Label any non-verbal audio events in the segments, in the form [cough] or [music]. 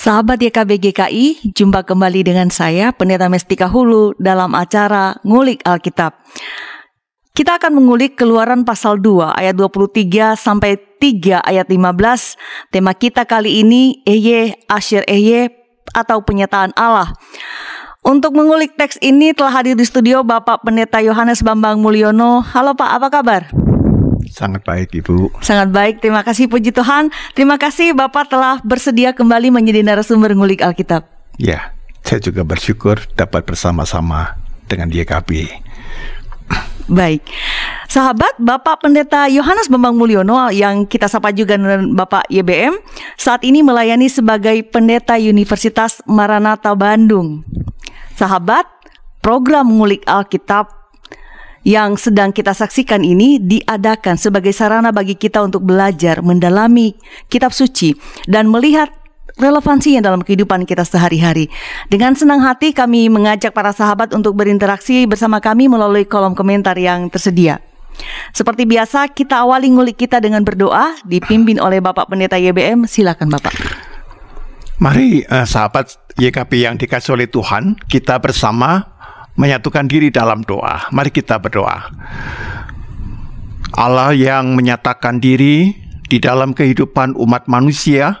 Sahabat YKB GKI, jumpa kembali dengan saya Pendeta Mestika Hulu dalam acara Ngulik Alkitab. Kita akan mengulik keluaran pasal 2 ayat 23 sampai 3 ayat 15. Tema kita kali ini Eye Asyir Eye atau penyataan Allah. Untuk mengulik teks ini telah hadir di studio Bapak Pendeta Yohanes Bambang Mulyono. Halo Pak, apa kabar? Sangat baik Ibu. Sangat baik, terima kasih puji Tuhan. Terima kasih Bapak telah bersedia kembali menjadi narasumber ngulik Alkitab. Ya, saya juga bersyukur dapat bersama-sama dengan YKB. Baik, sahabat Bapak Pendeta Yohanes Bambang Mulyono yang kita sapa juga dengan Bapak YBM saat ini melayani sebagai Pendeta Universitas Maranatha Bandung. Sahabat, program ngulik Alkitab yang sedang kita saksikan ini diadakan sebagai sarana bagi kita untuk belajar, mendalami kitab suci dan melihat relevansinya dalam kehidupan kita sehari-hari. Dengan senang hati kami mengajak para sahabat untuk berinteraksi bersama kami melalui kolom komentar yang tersedia. Seperti biasa, kita awali ngulik kita dengan berdoa dipimpin oleh Bapak Pendeta YBM. Silakan Bapak. Mari uh, sahabat YKP yang dikasih oleh Tuhan, kita bersama menyatukan diri dalam doa. Mari kita berdoa. Allah yang menyatakan diri di dalam kehidupan umat manusia,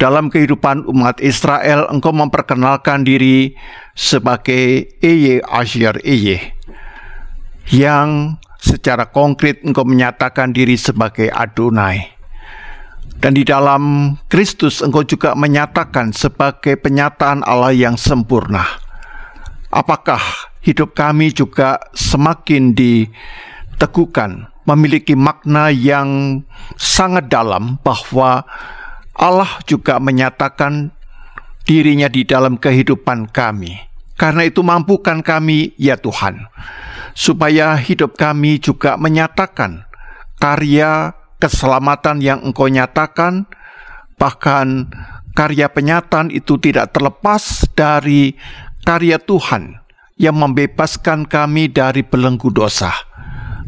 dalam kehidupan umat Israel, engkau memperkenalkan diri sebagai Eye Asyir Eye, yang secara konkret engkau menyatakan diri sebagai Adonai. Dan di dalam Kristus engkau juga menyatakan sebagai penyataan Allah yang sempurna apakah hidup kami juga semakin diteguhkan, memiliki makna yang sangat dalam bahwa Allah juga menyatakan dirinya di dalam kehidupan kami. Karena itu mampukan kami ya Tuhan, supaya hidup kami juga menyatakan karya keselamatan yang Engkau nyatakan, bahkan karya penyataan itu tidak terlepas dari karya Tuhan yang membebaskan kami dari belenggu dosa.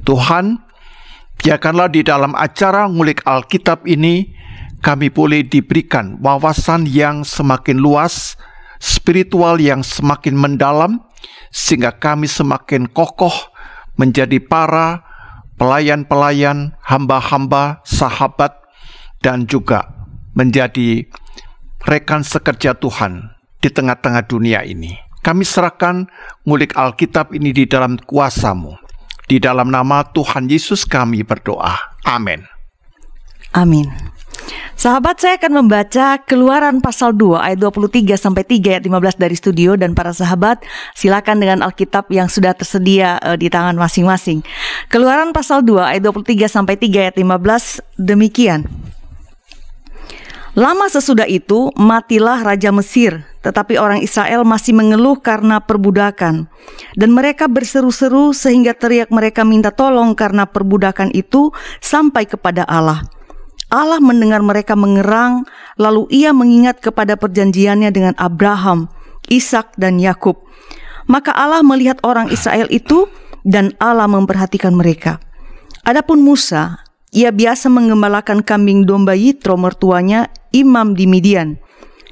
Tuhan, biarkanlah di dalam acara ngulik Alkitab ini kami boleh diberikan wawasan yang semakin luas, spiritual yang semakin mendalam, sehingga kami semakin kokoh menjadi para pelayan-pelayan, hamba-hamba, sahabat, dan juga menjadi rekan sekerja Tuhan di tengah-tengah dunia ini. Kami serahkan ngulik Alkitab ini di dalam kuasamu. Di dalam nama Tuhan Yesus kami berdoa. Amin. Amin. Sahabat saya akan membaca Keluaran pasal 2 ayat 23 sampai 3 ayat 15 dari studio dan para sahabat silakan dengan Alkitab yang sudah tersedia uh, di tangan masing-masing. Keluaran pasal 2 ayat 23 sampai 3 ayat 15 demikian. Lama sesudah itu matilah raja Mesir tetapi orang Israel masih mengeluh karena perbudakan. Dan mereka berseru-seru sehingga teriak mereka minta tolong karena perbudakan itu sampai kepada Allah. Allah mendengar mereka mengerang, lalu ia mengingat kepada perjanjiannya dengan Abraham, Ishak dan Yakub. Maka Allah melihat orang Israel itu dan Allah memperhatikan mereka. Adapun Musa, ia biasa mengembalakan kambing domba Yitro mertuanya imam di Midian.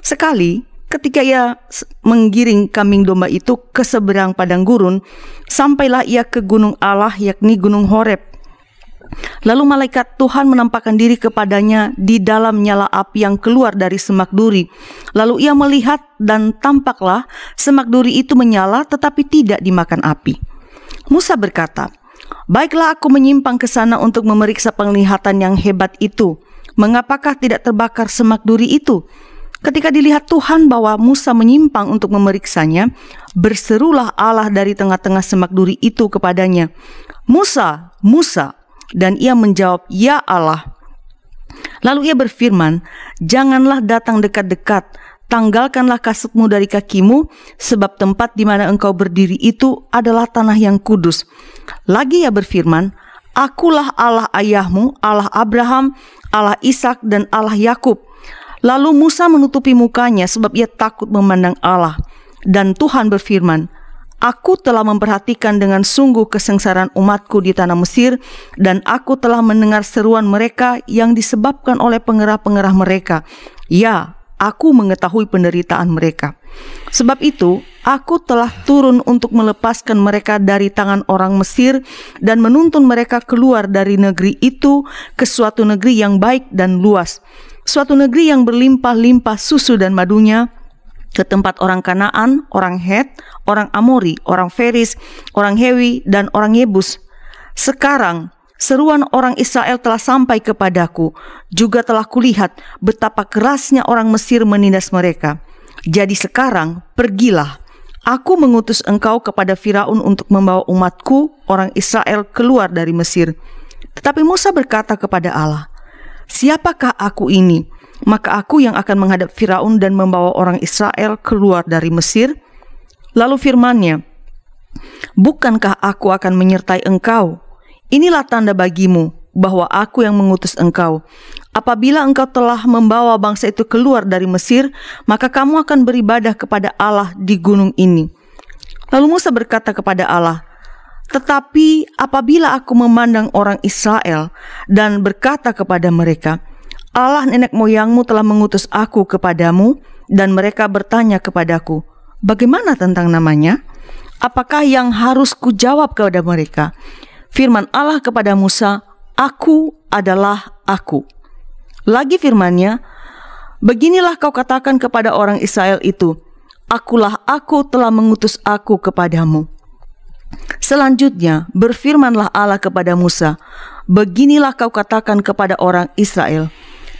Sekali Ketika ia menggiring kambing domba itu ke seberang padang gurun, sampailah ia ke gunung Allah yakni gunung Horeb. Lalu malaikat Tuhan menampakkan diri kepadanya di dalam nyala api yang keluar dari semak duri. Lalu ia melihat dan tampaklah semak duri itu menyala tetapi tidak dimakan api. Musa berkata, Baiklah aku menyimpang ke sana untuk memeriksa penglihatan yang hebat itu. Mengapakah tidak terbakar semak duri itu? Ketika dilihat Tuhan bahwa Musa menyimpang untuk memeriksanya, berserulah Allah dari tengah-tengah semak duri itu kepadanya, "Musa, Musa!" Dan ia menjawab, "Ya Allah." Lalu ia berfirman, "Janganlah datang dekat-dekat, tanggalkanlah kasutmu dari kakimu, sebab tempat di mana engkau berdiri itu adalah tanah yang kudus." Lagi ia berfirman, "Akulah Allah ayahmu, Allah Abraham, Allah Ishak dan Allah Yakub." Lalu Musa menutupi mukanya sebab ia takut memandang Allah. Dan Tuhan berfirman, Aku telah memperhatikan dengan sungguh kesengsaraan umatku di tanah Mesir dan aku telah mendengar seruan mereka yang disebabkan oleh pengerah-pengerah mereka. Ya, aku mengetahui penderitaan mereka. Sebab itu, aku telah turun untuk melepaskan mereka dari tangan orang Mesir dan menuntun mereka keluar dari negeri itu ke suatu negeri yang baik dan luas, suatu negeri yang berlimpah-limpah susu dan madunya, ke tempat orang Kanaan, orang Het, orang Amori, orang Feris, orang Hewi, dan orang Yebus. Sekarang Seruan orang Israel telah sampai kepadaku, juga telah kulihat betapa kerasnya orang Mesir menindas mereka. Jadi sekarang pergilah, aku mengutus engkau kepada Firaun untuk membawa umatku, orang Israel, keluar dari Mesir. Tetapi Musa berkata kepada Allah, Siapakah aku ini? Maka aku yang akan menghadap Firaun dan membawa orang Israel keluar dari Mesir. Lalu firmannya, Bukankah aku akan menyertai engkau Inilah tanda bagimu bahwa aku yang mengutus engkau. Apabila engkau telah membawa bangsa itu keluar dari Mesir, maka kamu akan beribadah kepada Allah di gunung ini. Lalu Musa berkata kepada Allah, "Tetapi apabila aku memandang orang Israel dan berkata kepada mereka, Allah nenek moyangmu telah mengutus aku kepadamu, dan mereka bertanya kepadaku, Bagaimana tentang namanya? Apakah yang harus kujawab kepada mereka?" Firman Allah kepada Musa, Aku adalah aku. Lagi firmannya, Beginilah kau katakan kepada orang Israel itu, Akulah aku telah mengutus aku kepadamu. Selanjutnya berfirmanlah Allah kepada Musa, Beginilah kau katakan kepada orang Israel,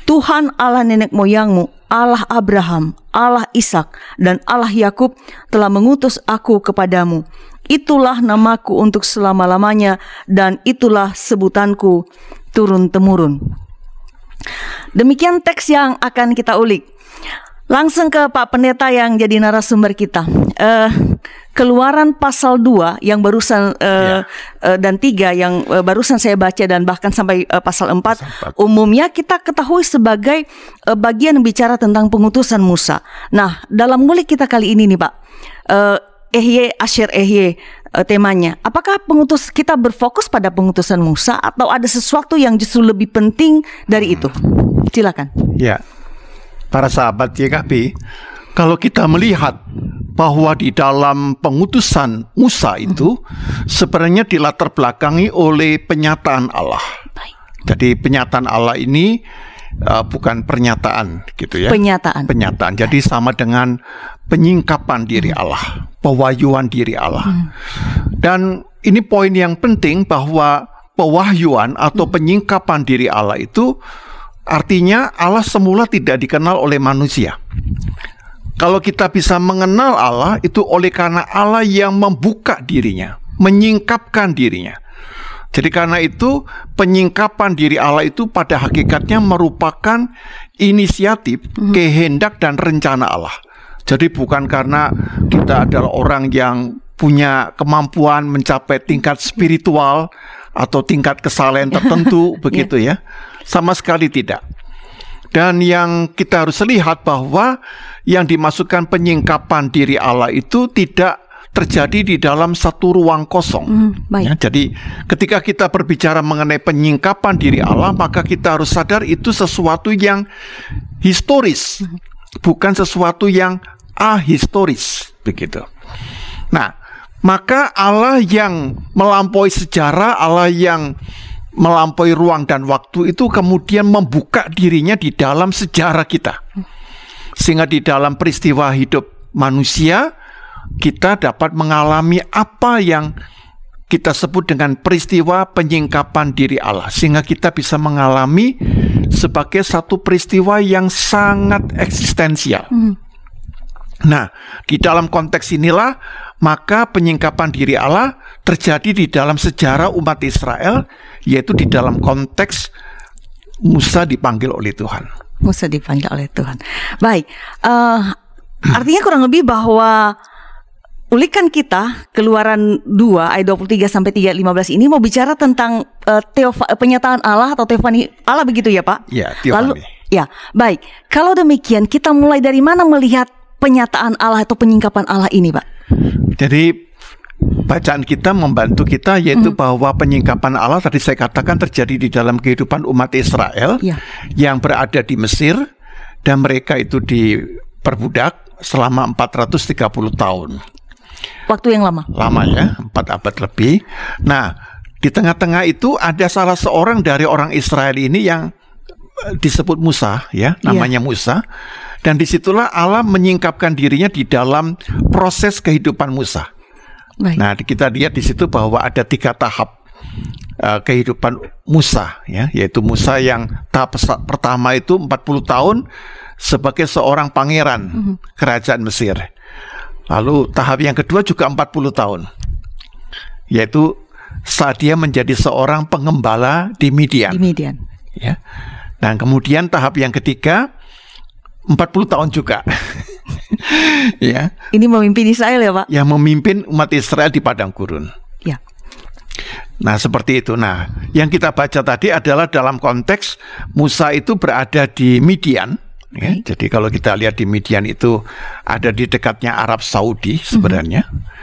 Tuhan Allah nenek moyangmu, Allah Abraham, Allah Ishak, dan Allah Yakub telah mengutus aku kepadamu. Itulah namaku untuk selama-lamanya dan itulah sebutanku turun-temurun. Demikian teks yang akan kita ulik. Langsung ke Pak Pendeta yang jadi narasumber kita. Uh, keluaran pasal 2 yang barusan uh, eh, yeah. uh, dan 3 yang uh, barusan saya baca dan bahkan sampai uh, pasal 4 pasal 4 umumnya kita ketahui sebagai uh, bagian bicara tentang pengutusan Musa. Nah, dalam ngulik kita kali ini nih, Pak. Uh, Ehye Asher Ehye uh, temanya. Apakah pengutus kita berfokus pada pengutusan Musa atau ada sesuatu yang justru lebih penting dari itu? Silakan. Ya. Para sahabat YKP, kalau kita melihat bahwa di dalam pengutusan Musa itu sebenarnya dilatar belakangi oleh penyataan Allah. Jadi penyataan Allah ini uh, bukan pernyataan gitu ya. Penyataan. Penyataan. Jadi sama dengan penyingkapan diri hmm. Allah, pewahyuan diri Allah. Hmm. Dan ini poin yang penting bahwa pewahyuan atau hmm. penyingkapan diri Allah itu artinya Allah semula tidak dikenal oleh manusia. Kalau kita bisa mengenal Allah itu oleh karena Allah yang membuka dirinya, menyingkapkan dirinya. Jadi karena itu penyingkapan diri Allah itu pada hakikatnya merupakan inisiatif, kehendak dan rencana Allah. Jadi bukan karena kita adalah orang yang punya kemampuan mencapai tingkat spiritual atau tingkat kesalahan tertentu [laughs] begitu ya. Sama sekali tidak. Dan yang kita harus lihat bahwa yang dimasukkan penyingkapan diri Allah itu tidak terjadi di dalam satu ruang kosong. Mm, baik. Ya, jadi ketika kita berbicara mengenai penyingkapan diri Allah, maka kita harus sadar itu sesuatu yang historis, mm. bukan sesuatu yang ahistoris begitu. Nah, maka Allah yang melampaui sejarah, Allah yang melampaui ruang dan waktu itu kemudian membuka dirinya di dalam sejarah kita. Sehingga di dalam peristiwa hidup manusia kita dapat mengalami apa yang kita sebut dengan peristiwa penyingkapan diri Allah sehingga kita bisa mengalami sebagai satu peristiwa yang sangat eksistensial. Hmm. Nah, di dalam konteks inilah maka penyingkapan diri Allah terjadi di dalam sejarah umat Israel, yaitu di dalam konteks Musa dipanggil oleh Tuhan. Musa dipanggil oleh Tuhan. Baik, uh, artinya kurang lebih bahwa ulikan kita Keluaran 2 ayat 23 sampai 3 15 ini mau bicara tentang uh, teofa, penyataan Allah atau teofani Allah begitu ya, Pak? Ya, teofani. Lalu ya, baik. Kalau demikian kita mulai dari mana melihat penyataan Allah atau penyingkapan Allah ini, Pak? Jadi bacaan kita membantu kita yaitu hmm. bahwa penyingkapan Allah tadi saya katakan terjadi di dalam kehidupan umat Israel ya. yang berada di Mesir dan mereka itu diperbudak selama 430 tahun. Waktu yang lama. Lama ya, 4 abad lebih. Nah, di tengah-tengah itu ada salah seorang dari orang Israel ini yang disebut Musa ya, namanya yeah. Musa. Dan di situlah Allah menyingkapkan dirinya di dalam proses kehidupan Musa. Baik. Nah, kita lihat di situ bahwa ada tiga tahap uh, kehidupan Musa ya, yaitu Musa yang tahap pertama itu 40 tahun sebagai seorang pangeran mm -hmm. kerajaan Mesir. Lalu tahap yang kedua juga 40 tahun. Yaitu saat dia menjadi seorang pengembala di Midian. Di Midian. Ya. Dan kemudian tahap yang ketiga 40 tahun juga. [laughs] ya. Ini memimpin Israel ya, Pak? Yang memimpin umat Israel di padang gurun. Ya. Nah, seperti itu. Nah, yang kita baca tadi adalah dalam konteks Musa itu berada di Midian. Ya, jadi kalau kita lihat di Midian itu ada di dekatnya Arab Saudi sebenarnya. Mm -hmm.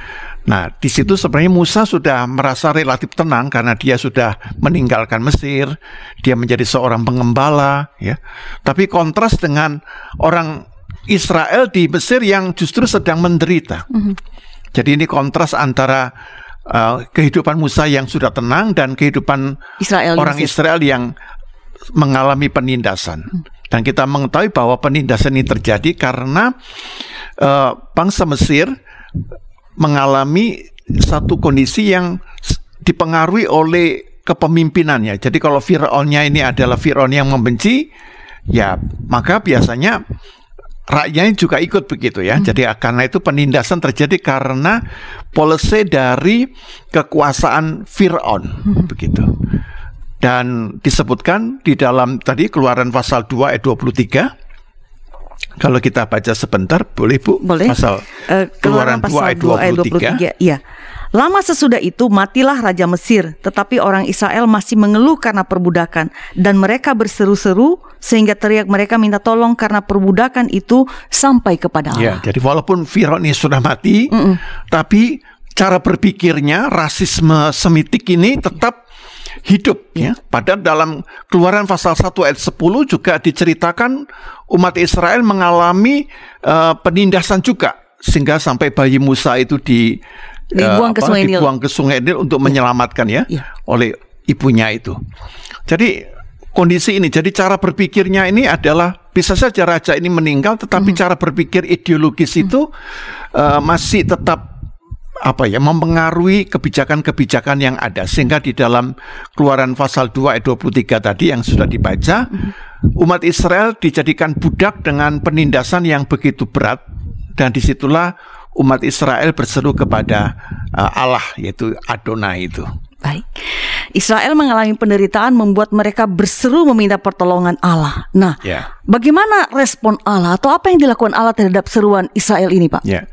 Nah, di situ sebenarnya Musa sudah merasa relatif tenang karena dia sudah meninggalkan Mesir, dia menjadi seorang pengembala, ya. Tapi kontras dengan orang Israel di Mesir yang justru sedang menderita. Mm -hmm. Jadi ini kontras antara uh, kehidupan Musa yang sudah tenang dan kehidupan Israel orang Israel yang mengalami penindasan. Mm. Dan kita mengetahui bahwa penindasan ini terjadi karena uh, bangsa Mesir mengalami satu kondisi yang dipengaruhi oleh kepemimpinannya. Jadi kalau Fir'aunnya ini adalah Fir'aun yang membenci, ya maka biasanya rakyatnya juga ikut begitu ya. Hmm. Jadi karena itu penindasan terjadi karena polisi dari kekuasaan Fir'aun hmm. begitu. Dan disebutkan di dalam tadi keluaran pasal 2 ayat 23 kalau kita baca sebentar, boleh Bu? Boleh. Pasal uh, Keluaran 2 ayat 23. Iya. Lama sesudah itu matilah Raja Mesir, tetapi orang Israel masih mengeluh karena perbudakan. Dan mereka berseru-seru sehingga teriak mereka minta tolong karena perbudakan itu sampai kepada ya, Allah. Ya, jadi walaupun Firaun ini sudah mati, mm -mm. tapi cara berpikirnya rasisme semitik ini tetap hidup ya. Padahal dalam Keluaran pasal 1 ayat 10 juga diceritakan umat Israel mengalami uh, penindasan juga sehingga sampai bayi Musa itu di dibuang, uh, ke, sungai Nil. dibuang ke sungai Nil untuk ya. menyelamatkan ya, ya oleh ibunya itu. Jadi kondisi ini jadi cara berpikirnya ini adalah bisa saja raja ini meninggal tetapi -hmm. cara berpikir ideologis -hmm. itu uh, masih tetap apa ya mempengaruhi kebijakan-kebijakan yang ada sehingga di dalam keluaran pasal 2 ayat 23 tadi yang sudah dibaca umat Israel dijadikan budak dengan penindasan yang begitu berat dan di situlah umat Israel berseru kepada uh, Allah yaitu Adonai itu. Baik. Israel mengalami penderitaan membuat mereka berseru meminta pertolongan Allah. Nah, yeah. bagaimana respon Allah atau apa yang dilakukan Allah terhadap seruan Israel ini, Pak? Yeah.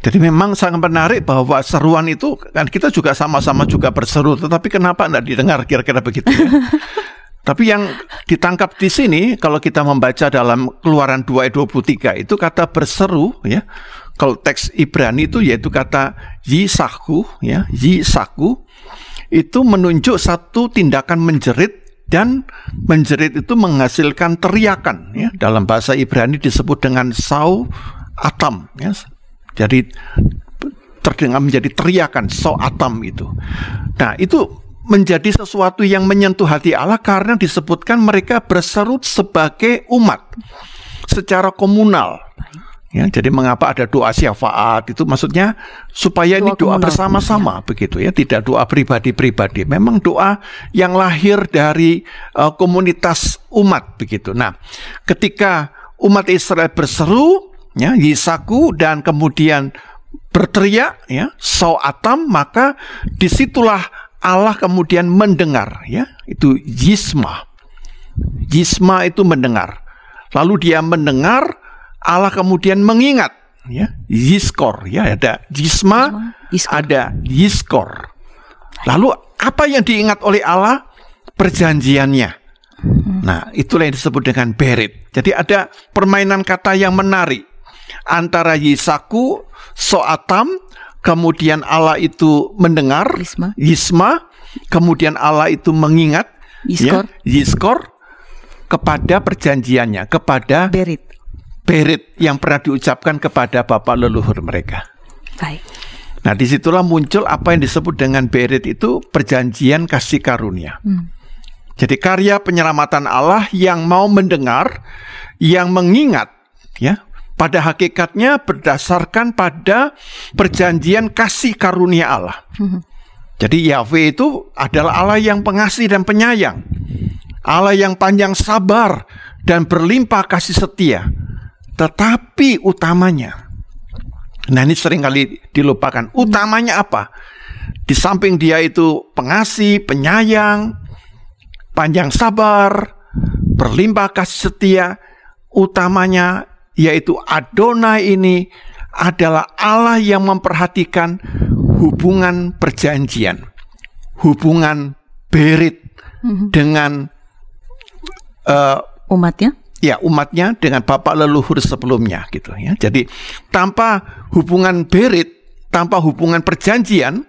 Jadi memang sangat menarik bahwa seruan itu kan kita juga sama-sama juga berseru, tetapi kenapa tidak didengar kira-kira begitu ya? [laughs] Tapi yang ditangkap di sini kalau kita membaca dalam Keluaran 2 ayat 23 itu kata berseru ya. Kalau teks Ibrani itu yaitu kata yisaku ya, yisaku itu menunjuk satu tindakan menjerit dan menjerit itu menghasilkan teriakan ya. Dalam bahasa Ibrani disebut dengan sau atam ya jadi terdengar menjadi teriakan so atam itu. Nah, itu menjadi sesuatu yang menyentuh hati Allah karena disebutkan mereka berserut sebagai umat secara komunal. Ya, jadi mengapa ada doa syafaat itu maksudnya supaya doa ini doa bersama-sama ya. begitu ya, tidak doa pribadi-pribadi. Memang doa yang lahir dari uh, komunitas umat begitu. Nah, ketika umat Israel berseru ya Yisaku dan kemudian berteriak ya atam maka di situlah Allah kemudian mendengar ya itu Yisma. Yisma itu mendengar. Lalu dia mendengar Allah kemudian mengingat ya Yiskor ya ada Yisma ada Yiskor. Lalu apa yang diingat oleh Allah? Perjanjiannya. Nah, itulah yang disebut dengan berit. Jadi ada permainan kata yang menarik antara Yisaku, Soatam, kemudian Allah itu mendengar, Yisma, Yisma kemudian Allah itu mengingat, Yiskor, ya, Yiskor kepada perjanjiannya, kepada Berit. berit yang pernah diucapkan kepada bapak leluhur mereka. Baik. Nah, di situlah muncul apa yang disebut dengan berit itu perjanjian kasih karunia. Hmm. Jadi karya penyelamatan Allah yang mau mendengar, yang mengingat, ya, pada hakikatnya berdasarkan pada perjanjian kasih karunia Allah. Jadi Yahweh itu adalah Allah yang pengasih dan penyayang. Allah yang panjang sabar dan berlimpah kasih setia. Tetapi utamanya, nah ini sering kali dilupakan. Utamanya apa? Di samping dia itu pengasih, penyayang, panjang sabar, berlimpah kasih setia, utamanya yaitu Adonai ini adalah Allah yang memperhatikan hubungan perjanjian, hubungan berit dengan uh, Umatnya? ya umatnya dengan bapak leluhur sebelumnya gitu ya. Jadi tanpa hubungan berit, tanpa hubungan perjanjian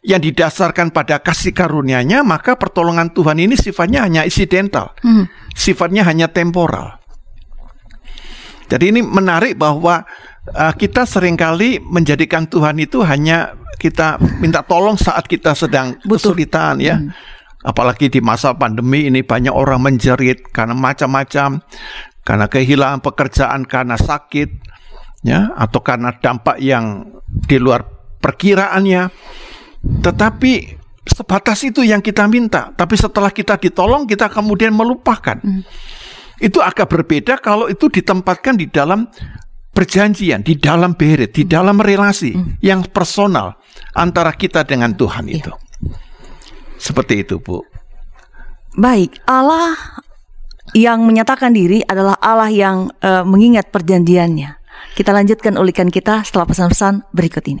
yang didasarkan pada kasih karunia-Nya, maka pertolongan Tuhan ini sifatnya hanya insidental. Hmm. Sifatnya hanya temporal. Jadi ini menarik bahwa uh, kita sering kali menjadikan Tuhan itu hanya kita minta tolong saat kita sedang Butuh. kesulitan ya. Apalagi di masa pandemi ini banyak orang menjerit karena macam-macam, karena kehilangan pekerjaan, karena sakit, ya, atau karena dampak yang di luar perkiraannya. Tetapi sebatas itu yang kita minta. Tapi setelah kita ditolong, kita kemudian melupakan. Itu agak berbeda kalau itu ditempatkan di dalam perjanjian, di dalam berit, di dalam relasi yang personal antara kita dengan Tuhan itu. Seperti itu, Bu. Baik, Allah yang menyatakan diri adalah Allah yang eh, mengingat perjanjiannya. Kita lanjutkan ulikan kita setelah pesan-pesan berikut ini.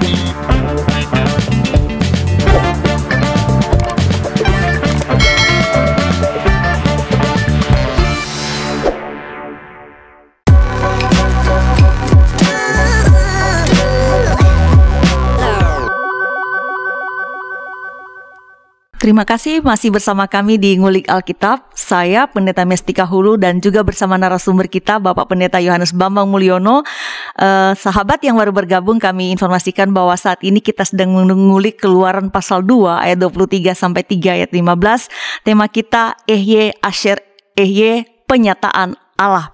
Terima kasih masih bersama kami di Ngulik Alkitab. Saya Pendeta Mestika Hulu dan juga bersama narasumber kita Bapak Pendeta Yohanes Bambang Mulyono. Eh, sahabat yang baru bergabung kami informasikan bahwa saat ini kita sedang mengulik keluaran pasal 2 ayat 23 sampai 3 ayat 15. Tema kita Ehye Asher Ehye penyataan Allah.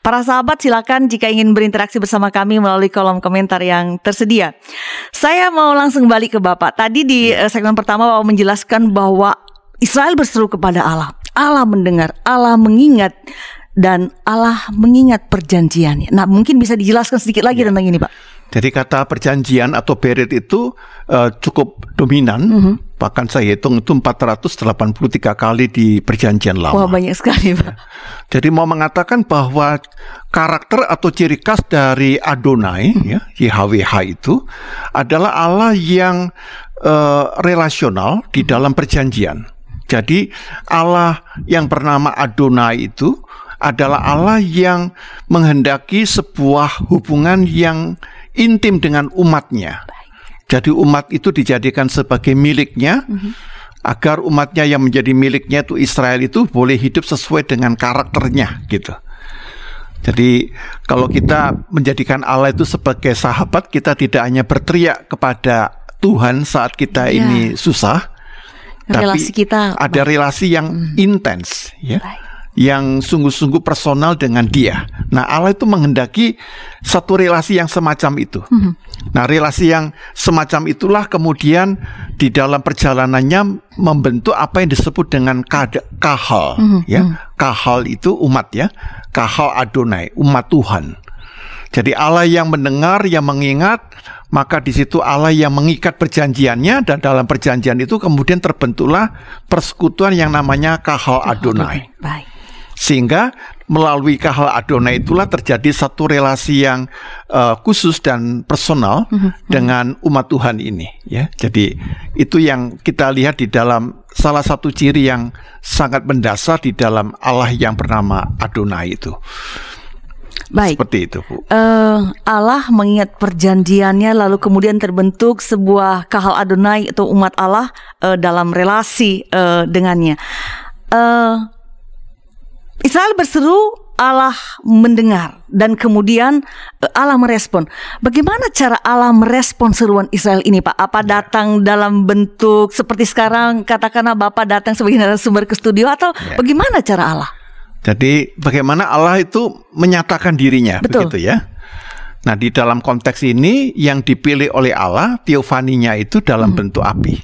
Para sahabat silakan jika ingin berinteraksi bersama kami melalui kolom komentar yang tersedia. Saya mau langsung balik ke Bapak. Tadi di eh, segmen pertama Bapak menjelaskan bahwa Israel berseru kepada Allah. Allah mendengar, Allah mengingat dan Allah mengingat perjanjiannya. Nah, mungkin bisa dijelaskan sedikit lagi tentang ini, Pak. Jadi kata perjanjian atau berit itu uh, cukup dominan. Bahkan saya hitung itu 483 kali di perjanjian lama. Wah, banyak sekali, Pak. Jadi mau mengatakan bahwa karakter atau ciri khas dari Adonai ya YHWH itu adalah Allah yang eh, relasional di dalam perjanjian. Jadi Allah yang bernama Adonai itu adalah Allah yang menghendaki sebuah hubungan yang intim dengan umatnya. Jadi umat itu dijadikan sebagai miliknya. Agar umatnya yang menjadi miliknya itu Israel itu boleh hidup sesuai dengan karakternya gitu. Jadi kalau kita menjadikan Allah itu sebagai sahabat, kita tidak hanya berteriak kepada Tuhan saat kita Ya. ini susah, Relasi tapi kita ada relasi yang intens, ya, yang sungguh-sungguh personal dengan Dia. Nah, Allah itu menghendaki satu relasi yang semacam itu. Nah, relasi yang semacam itulah kemudian di dalam perjalanannya membentuk apa yang disebut dengan kahal, ya. Kahal itu umat ya, kahal Adonai, umat Tuhan. Jadi Allah yang mendengar, yang mengingat, maka di situ Allah yang mengikat perjanjiannya dan dalam perjanjian itu kemudian terbentuklah persekutuan yang namanya kahal Adonai. Baik. Sehingga melalui kahal Adonai itulah terjadi satu relasi yang uh, khusus dan personal dengan umat Tuhan ini ya. Jadi itu yang kita lihat di dalam salah satu ciri yang sangat mendasar di dalam Allah yang bernama Adonai itu. Baik. Seperti itu, Bu. Eh, Allah mengingat perjanjiannya lalu kemudian terbentuk sebuah kahal Adonai atau umat Allah eh, dalam relasi eh, dengannya. Eh, Israel berseru, Allah mendengar dan kemudian eh, Allah merespon. Bagaimana cara Allah merespon seruan Israel ini, Pak? Apa datang dalam bentuk seperti sekarang katakanlah Bapak datang sebagai narasumber ke studio atau Ya. bagaimana cara Allah? Jadi bagaimana Allah itu menyatakan dirinya Betul. begitu ya. Nah, di dalam konteks ini yang dipilih oleh Allah teofaninya itu dalam Hmm. bentuk api.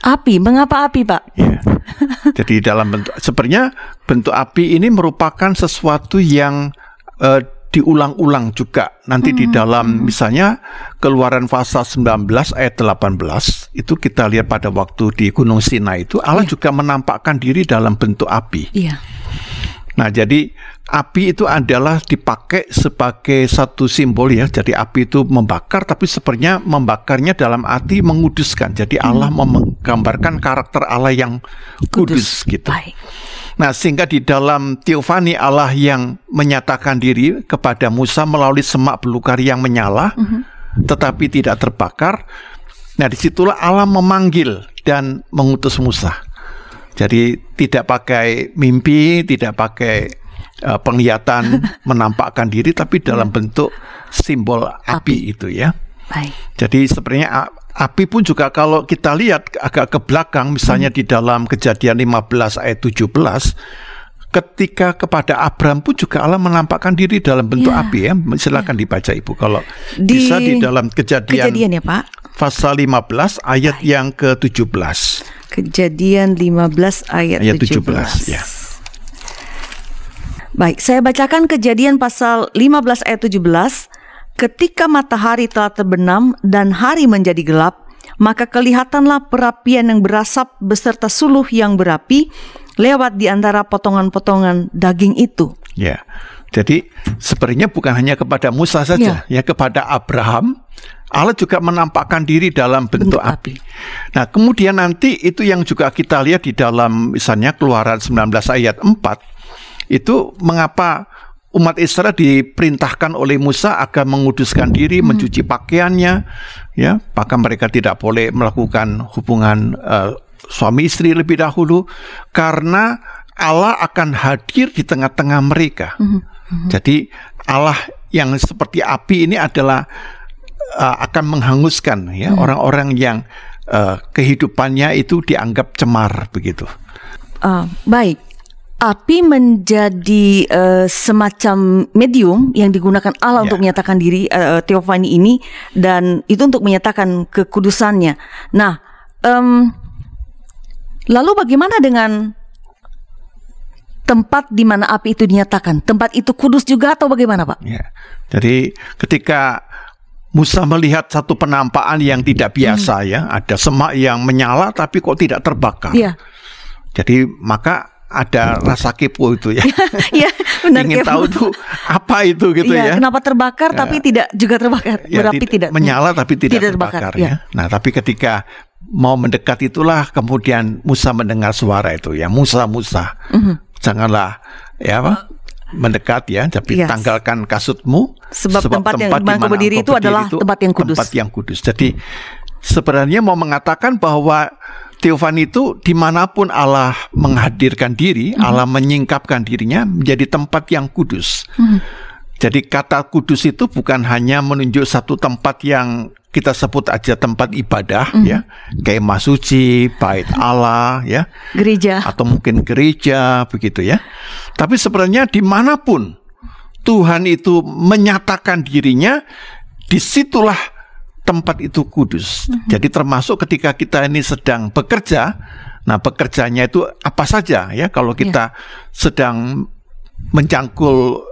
Api, mengapa api, Pak? Ya. [laughs] Jadi dalam bentuk sebenarnya bentuk api ini merupakan sesuatu yang eh, diulang-ulang juga nanti di dalam misalnya Keluaran pasal 19 ayat 18 itu kita lihat pada waktu di Gunung Sinai itu Allah juga menampakkan diri dalam bentuk api. Iya. Nah, jadi api itu adalah dipakai sebagai satu simbol ya. Jadi api itu membakar, tapi sebenarnya membakarnya dalam arti menguduskan. Jadi Allah menggambarkan karakter Allah yang kudus, gitu. Baik. Nah, sehingga di dalam teofani Allah yang menyatakan diri kepada Musa melalui semak belukar yang menyala, tetapi tidak terbakar. Nah, di situlah Allah memanggil dan mengutus Musa. Jadi tidak pakai mimpi, tidak pakai uh, penglihatan [laughs] menampakkan diri, tapi dalam bentuk simbol api, itu ya. Baik. Jadi sebenarnya api pun juga kalau kita lihat agak ke belakang misalnya di dalam kejadian 15 ayat 17 ketika kepada Abraham pun juga Allah menampakkan diri dalam bentuk Ya. api ya. Silakan dibaca Ibu kalau Di bisa di dalam kejadian, Kejadian ya, Pak. pasal 15 ayat yang ke-17. Kejadian 15 ayat, Ayat 17. 17, ya. Baik, saya bacakan kejadian pasal 15 ayat 17. Ketika matahari telah terbenam dan hari menjadi gelap, maka kelihatanlah perapian yang berasap beserta suluh yang berapi lewat di antara potongan-potongan daging itu. Ya. Jadi sebenarnya bukan hanya kepada Musa saja, ya, kepada Abraham Allah juga menampakkan diri dalam bentuk, Bentuk api. Nah, kemudian nanti itu yang juga kita lihat di dalam misalnya Keluaran 19 ayat 4 itu mengapa umat Israel diperintahkan oleh Musa agar menguduskan diri, mencuci pakaiannya, ya, maka mereka tidak boleh melakukan hubungan eh, suami istri lebih dahulu karena Allah akan hadir di tengah-tengah mereka. Jadi Allah yang seperti api ini adalah uh, akan menghanguskan ya orang-orang yang uh, kehidupannya itu dianggap cemar begitu. Ah, baik. Api menjadi eh, semacam medium yang digunakan Allah Ya. untuk menyatakan diri eh, teofani ini dan itu untuk menyatakan kekudusannya. Nah, em, lalu bagaimana dengan tempat di mana api itu dinyatakan? Tempat itu kudus juga atau bagaimana, Pak? Ya. Jadi ketika Musa melihat satu penampakan yang tidak biasa ya, ada semak yang menyala tapi kok tidak terbakar. Iya. Jadi maka ada rasa kepo itu ya. [laughs] Iya, benar Ingin Kev. tahu tuh apa itu gitu Iya, ya. kenapa terbakar tapi tidak juga terbakar? Ya, Berapi tidak. menyala tapi tidak, Tidak terbakar, terbakar, ya. ya. Nah, tapi ketika mau mendekat itulah kemudian Musa mendengar suara itu ya, Musa Musa. Janganlah ya apa? mendekat ya, tapi Yes. tanggalkan kasutmu Sebab tempat yang- di mana kau di mana berdiri itu adalah tempat yang kudus. Tempat yang kudus. Jadi sebenarnya mau mengatakan bahwa Teofani itu di mana pun Allah menghadirkan diri, mm-hmm. Allah menyingkapkan dirinya menjadi tempat yang kudus. Mm-hmm. Jadi kata kudus itu bukan hanya menunjuk satu tempat yang kita sebut aja tempat ibadah mm-hmm. ya, kayak masuci, bait Allah ya, gereja atau mungkin gereja begitu ya. Tapi sebenarnya di mana pun Tuhan itu menyatakan dirinya, di situlah tempat itu kudus. Mm-hmm. Jadi termasuk ketika kita ini sedang bekerja, nah bekerjanya itu apa saja ya? Kalau kita yeah. sedang mencangkul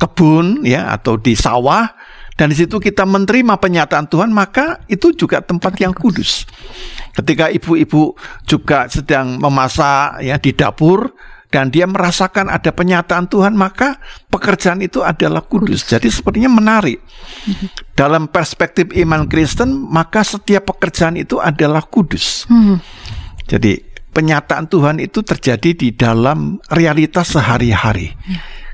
kebun ya atau di sawah dan di situ kita menerima penyataan Tuhan, maka itu juga tempat yang kudus. Ketika ibu-ibu juga sedang memasak ya di dapur, dan dia merasakan ada penyataan Tuhan, maka pekerjaan itu adalah kudus. Jadi sepertinya menarik. Dalam perspektif iman Kristen, maka setiap pekerjaan itu adalah kudus. Hmm. Jadi penyataan Tuhan itu terjadi di dalam realitas sehari-hari.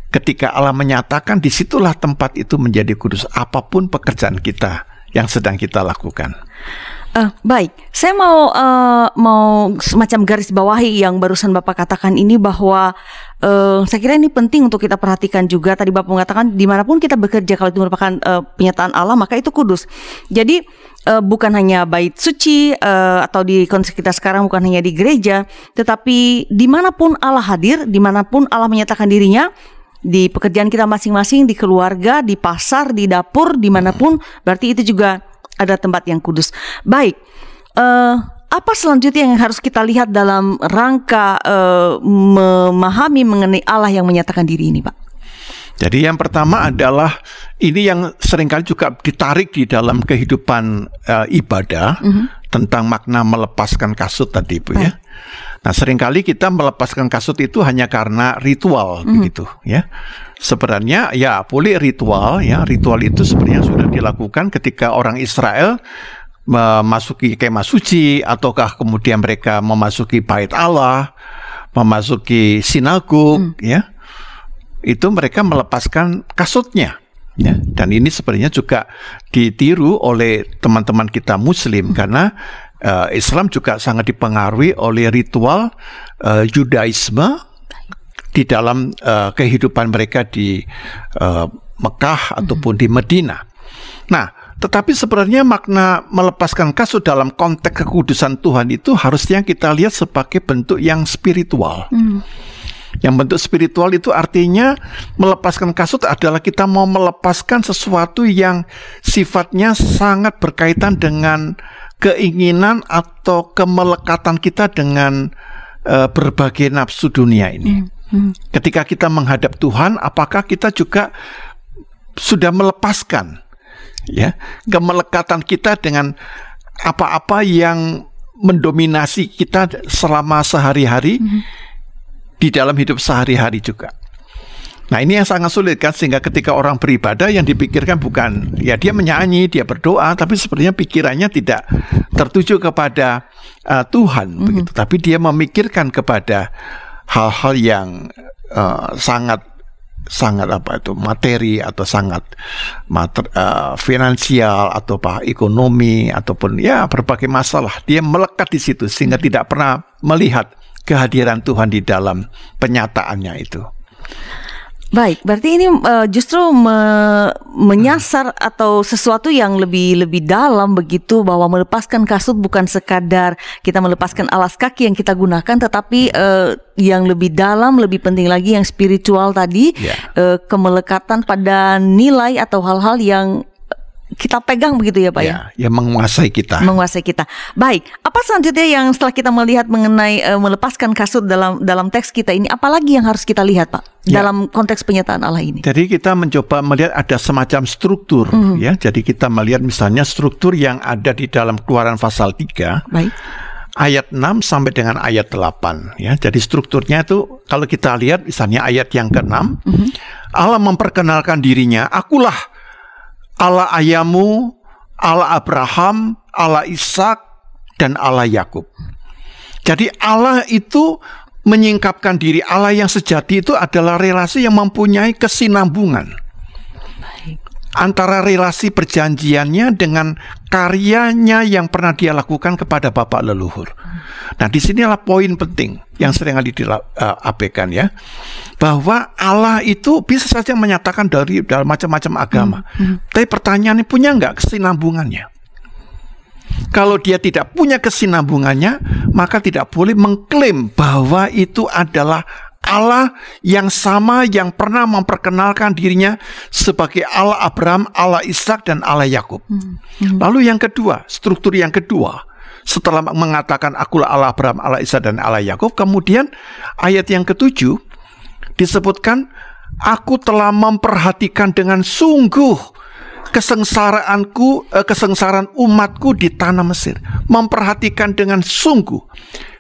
Ketika Allah menyatakan, di situlah tempat itu menjadi kudus. Apa pun pekerjaan kita yang sedang kita lakukan. Uh, baik, saya mau uh, mau semacam garis bawahi yang barusan Bapak katakan ini bahwa uh, saya kira ini penting untuk kita perhatikan juga. Tadi Bapak mengatakan di mana pun kita bekerja kalau itu merupakan uh, penyataan Allah maka itu kudus. Jadi uh, bukan hanya bait suci uh, atau di kondisi kita sekarang bukan hanya di gereja, tetapi di mana pun Allah hadir, di mana pun Allah menyatakan dirinya di pekerjaan kita masing-masing, di keluarga, di pasar, di dapur, di mana pun, berarti itu juga ada tempat yang kudus. Baik, uh, apa selanjutnya yang harus kita lihat dalam rangka uh, memahami mengenai Allah yang menyatakan diri ini, Pak? Jadi yang pertama adalah ini yang sering kali juga ditarik di dalam kehidupan uh, ibadah mm -hmm. tentang makna melepaskan kasut tadi, Bu ya. Nah, sering kali kita melepaskan kasut itu hanya karena ritual mm -hmm. begitu, ya. Sebenarnya ya boleh ritual ya, ritual itu sebenarnya sudah dilakukan ketika orang Israel memasuki kemah suci ataukah kemudian mereka memasuki bait Allah, memasuki sinagog hmm. ya. Itu mereka melepaskan kasutnya. Ya, dan ini sebenarnya juga ditiru oleh teman-teman kita muslim hmm. karena uh, Islam juga sangat dipengaruhi oleh ritual uh, Judaisme di dalam uh, kehidupan mereka di uh, Mekah ataupun di Medina. Nah, tetapi sebenarnya makna melepaskan kasut dalam konteks kekudusan Tuhan itu harusnya kita lihat sebagai bentuk yang spiritual. Hmm. Yang bentuk spiritual itu artinya melepaskan kasut adalah kita mau melepaskan sesuatu yang sifatnya sangat berkaitan dengan keinginan atau kemelekatan kita dengan uh, berbagai nafsu dunia ini. Hmm. Hmm. Ketika kita menghadap Tuhan, apakah kita juga sudah melepaskan ya kemelekatan kita dengan apa-apa yang mendominasi kita selama sehari-hari mm-hmm. di dalam hidup sehari-hari juga. Nah ini yang sangat sulit kan sehingga ketika orang beribadah yang dipikirkan bukan ya dia menyanyi, dia berdoa, tapi sepertinya pikirannya tidak tertuju kepada uh, Tuhan mm-hmm. begitu, tapi dia memikirkan kepada hal-hal yang uh, sangat sangat apa itu materi atau sangat mater, uh, finansial atau apa ekonomi ataupun ya berbagai masalah dia melekat di situ sehingga tidak pernah melihat kehadiran Tuhan di dalam penyataannya itu. Baik, berarti ini uh, justru me menyasar atau sesuatu yang lebih lebih dalam begitu bahwa melepaskan kasut bukan sekadar kita melepaskan alas kaki yang kita gunakan, tetapi uh, yang lebih dalam, lebih penting lagi yang spiritual tadi, yeah. Ya. uh, kemelekatan pada nilai atau hal-hal yang kita pegang begitu ya Pak ya? Ya, yang menguasai kita. Menguasai kita. Baik, apa selanjutnya yang setelah kita melihat mengenai uh, melepaskan kasut dalam dalam teks kita ini, apalagi yang harus kita lihat Pak ya. dalam konteks penyataan Allah ini? Jadi kita mencoba melihat ada semacam struktur mm -hmm. ya. Jadi kita melihat misalnya struktur yang ada di dalam Keluaran pasal 3. Baik ayat 6 sampai dengan ayat 8 ya. Jadi strukturnya itu kalau kita lihat misalnya ayat yang ke-6 mm -hmm. Allah memperkenalkan dirinya, akulah Allah ayahmu, Allah Abraham, Allah Ishak, dan Allah Yakub. Jadi Allah itu menyingkapkan diri Allah yang sejati itu adalah relasi yang mempunyai kesinambungan. Antara relasi perjanjiannya dengan karyanya yang pernah dia lakukan kepada bapak leluhur. Nah, di sinilah poin penting yang sering kali diabaikan ya, bahwa Allah itu bisa saja menyatakan dari dalam macam-macam agama, hmm. Hmm. tapi pertanyaannya punya nggak kesinambungannya? Kalau dia tidak punya kesinambungannya, maka tidak boleh mengklaim bahwa itu adalah Allah yang sama yang pernah memperkenalkan dirinya sebagai Allah Abraham, Allah Ishak dan Allah Yakub. Hmm. Hmm. Lalu yang kedua, struktur yang kedua, setelah mengatakan akulah Allah Abraham, Allah Ishak dan Allah Yakub, kemudian ayat yang ketujuh disebutkan aku telah memperhatikan dengan sungguh kesengsaraanku, eh, kesengsaraan umatku di tanah Mesir. Memperhatikan dengan sungguh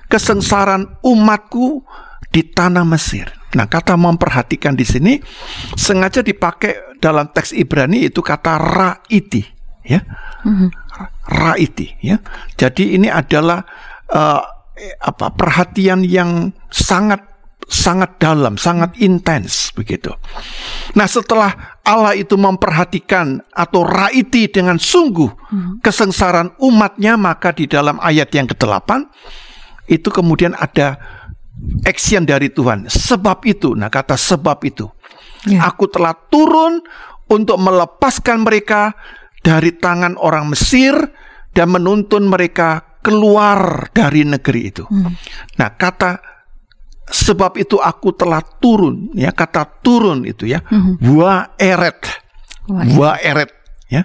kesengsaraan umatku di tanah Mesir. Nah, kata memperhatikan di sini sengaja dipakai dalam teks Ibrani itu kata raiti, ya. Mm-hmm. Raiti, ya. Jadi ini adalah uh, apa perhatian yang sangat sangat dalam, sangat intens begitu. Nah, setelah Allah itu memperhatikan atau raiti dengan sungguh hmm. kesengsaraan umatnya, maka di dalam ayat yang ke-8 itu kemudian ada action dari Tuhan. Sebab itu, nah kata sebab itu, ya. aku telah turun untuk melepaskan mereka dari tangan orang Mesir dan menuntun mereka keluar dari negeri itu. Hmm. Nah, kata sebab itu aku telah turun, ya kata turun itu ya, hmm. wa eret, wa eret, ya.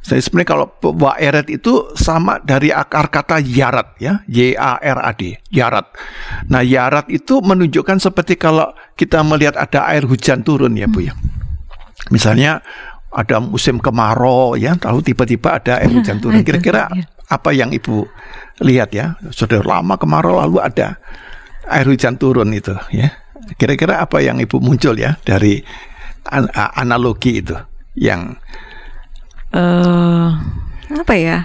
Jadi sebenarnya kalau eret itu sama dari akar kata yarat ya, Y A R A D, yarat. Nah, yarat itu menunjukkan seperti kalau kita melihat ada air hujan turun ya, Bu ya. Misalnya ada musim kemarau ya, lalu tiba-tiba ada air hujan turun. Kira-kira apa yang Ibu lihat ya? Sudah lama kemarau lalu ada air hujan turun itu ya. Kira-kira apa yang Ibu muncul ya dari analogi itu yang uh, apa ya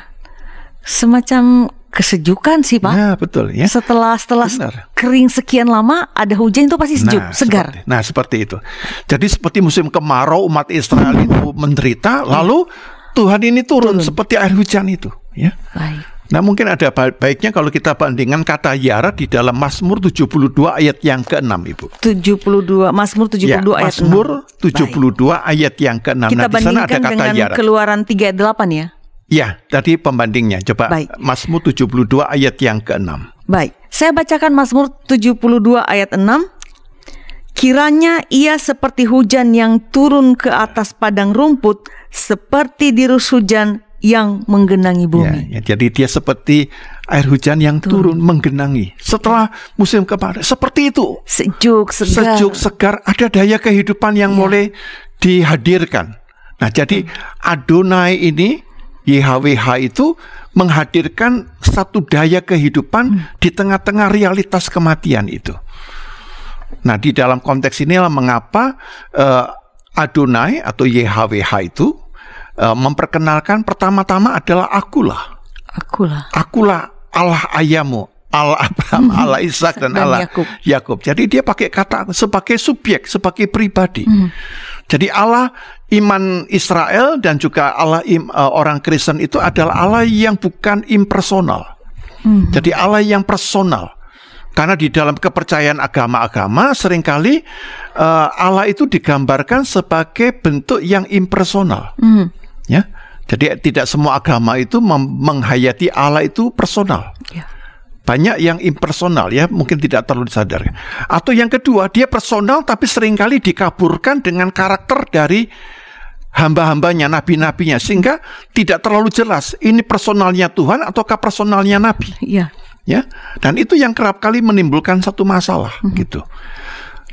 semacam kesejukan sih pak. Nah betul ya. Setelah setelah Benar. kering sekian lama ada hujan itu pasti sejuk, nah, segar. Seperti, nah seperti itu. Jadi seperti musim kemarau umat Israel itu menderita, lalu Tuhan ini turun, turun. seperti air hujan itu. Ya. Baik. Nah mungkin ada baiknya kalau kita bandingkan kata Yara di dalam Mazmur 72 ayat yang ke-6 Ibu. 72 Mazmur 72 ya, ayat Mazmur 72 Baik. ayat yang ke-6. Kita nah, di sana ada kata dengan Yara. Keluaran 3 ayat 8 ya. Ya, tadi pembandingnya. Coba Baik. Mazmur 72 ayat yang ke-6. Baik. Saya bacakan Mazmur 72 ayat 6. Kiranya ia seperti hujan yang turun ke atas padang rumput, seperti dirus hujan yang menggenangi bumi. Ya, ya, jadi dia seperti air hujan yang turun, turun menggenangi. Setelah musim kemarau, seperti itu. Sejuk, segar. Sejuk, segar. Ada daya kehidupan yang ya. mulai dihadirkan. Nah, jadi Adonai ini YHWH itu menghadirkan satu daya kehidupan hmm. di tengah-tengah realitas kematian itu. Nah, di dalam konteks inilah mengapa uh, Adonai atau YHWH itu uh, memperkenalkan pertama-tama adalah akulah. Akulah. Akulah Allah ayahmu, Allah Abraham, hmm. Allah Ishak dan, dan Allah Yakub. Jadi dia pakai kata sebagai subjek, sebagai pribadi. Hmm. Jadi Allah iman Israel dan juga Allah im, uh, orang Kristen itu adalah Allah yang bukan impersonal. Hmm. Jadi Allah yang personal. Karena di dalam kepercayaan agama-agama sering kali uh, Allah itu digambarkan sebagai bentuk yang impersonal. Hmm. Ya. Jadi tidak semua agama itu menghayati Allah itu personal. Ya. Banyak yang impersonal ya, mungkin tidak terlalu disadari. Atau yang kedua, dia personal tapi sering kali dikaburkan dengan karakter dari hamba-hambanya, nabi-nabinya sehingga tidak terlalu jelas ini personalnya Tuhan ataukah personalnya nabi. Iya. Ya. Dan itu yang kerap kali menimbulkan satu masalah mm -hmm. gitu.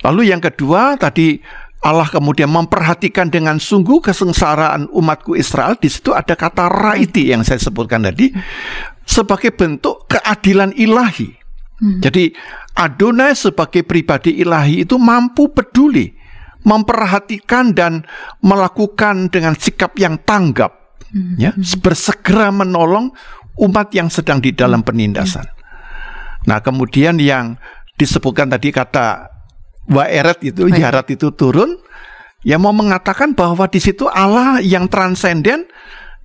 Lalu yang kedua tadi Allah kemudian memperhatikan dengan sungguh kesengsaraan umatku Israel. Di situ ada kata raiti yang saya sebutkan tadi sebagai bentuk keadilan ilahi. Hmm. Jadi Adonai sebagai pribadi ilahi itu mampu peduli, memperhatikan dan melakukan dengan sikap yang tanggap, hmm. ya, bersegera menolong umat yang sedang di dalam penindasan. Nah, kemudian yang disebutkan tadi kata Waeret itu, Jarat itu turun. yang mau mengatakan bahwa di situ Allah yang transenden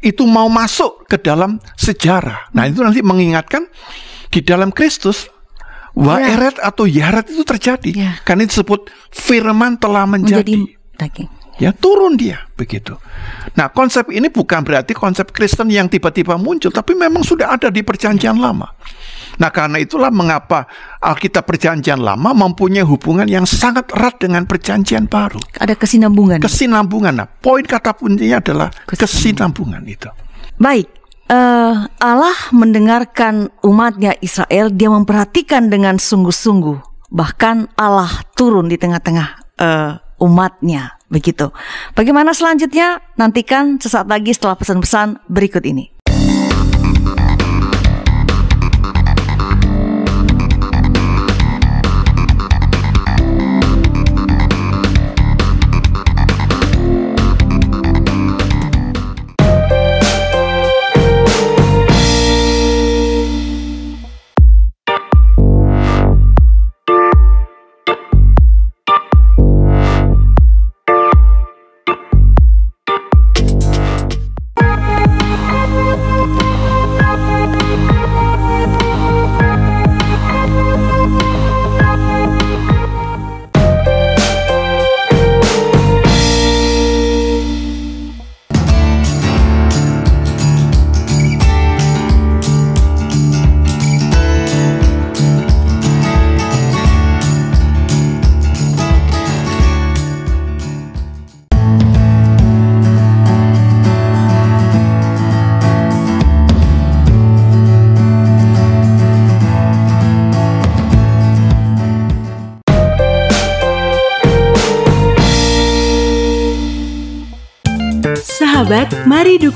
itu mau masuk ke dalam sejarah. Nah, itu nanti mengingatkan di dalam Kristus waeret atau yaret itu terjadi. Ya. Karena itu disebut firman telah menjadi. Menjadi daging. Ya, turun dia begitu. Nah, konsep ini bukan berarti konsep Kristen yang tiba-tiba muncul, tapi memang sudah ada di perjanjian lama. Nah, karena itulah mengapa Alkitab perjanjian lama mempunyai hubungan yang sangat erat dengan perjanjian baru. Ada kesinambungan. Kesinambungan. Nah, poin kata kuncinya adalah kesinambungan itu. Baik, eh, Allah mendengarkan umatnya Israel, dia memperhatikan dengan sungguh-sungguh. Bahkan Allah turun di tengah-tengah eh, umatnya, begitu. Bagaimana selanjutnya? Nantikan sesaat lagi setelah pesan-pesan berikut ini.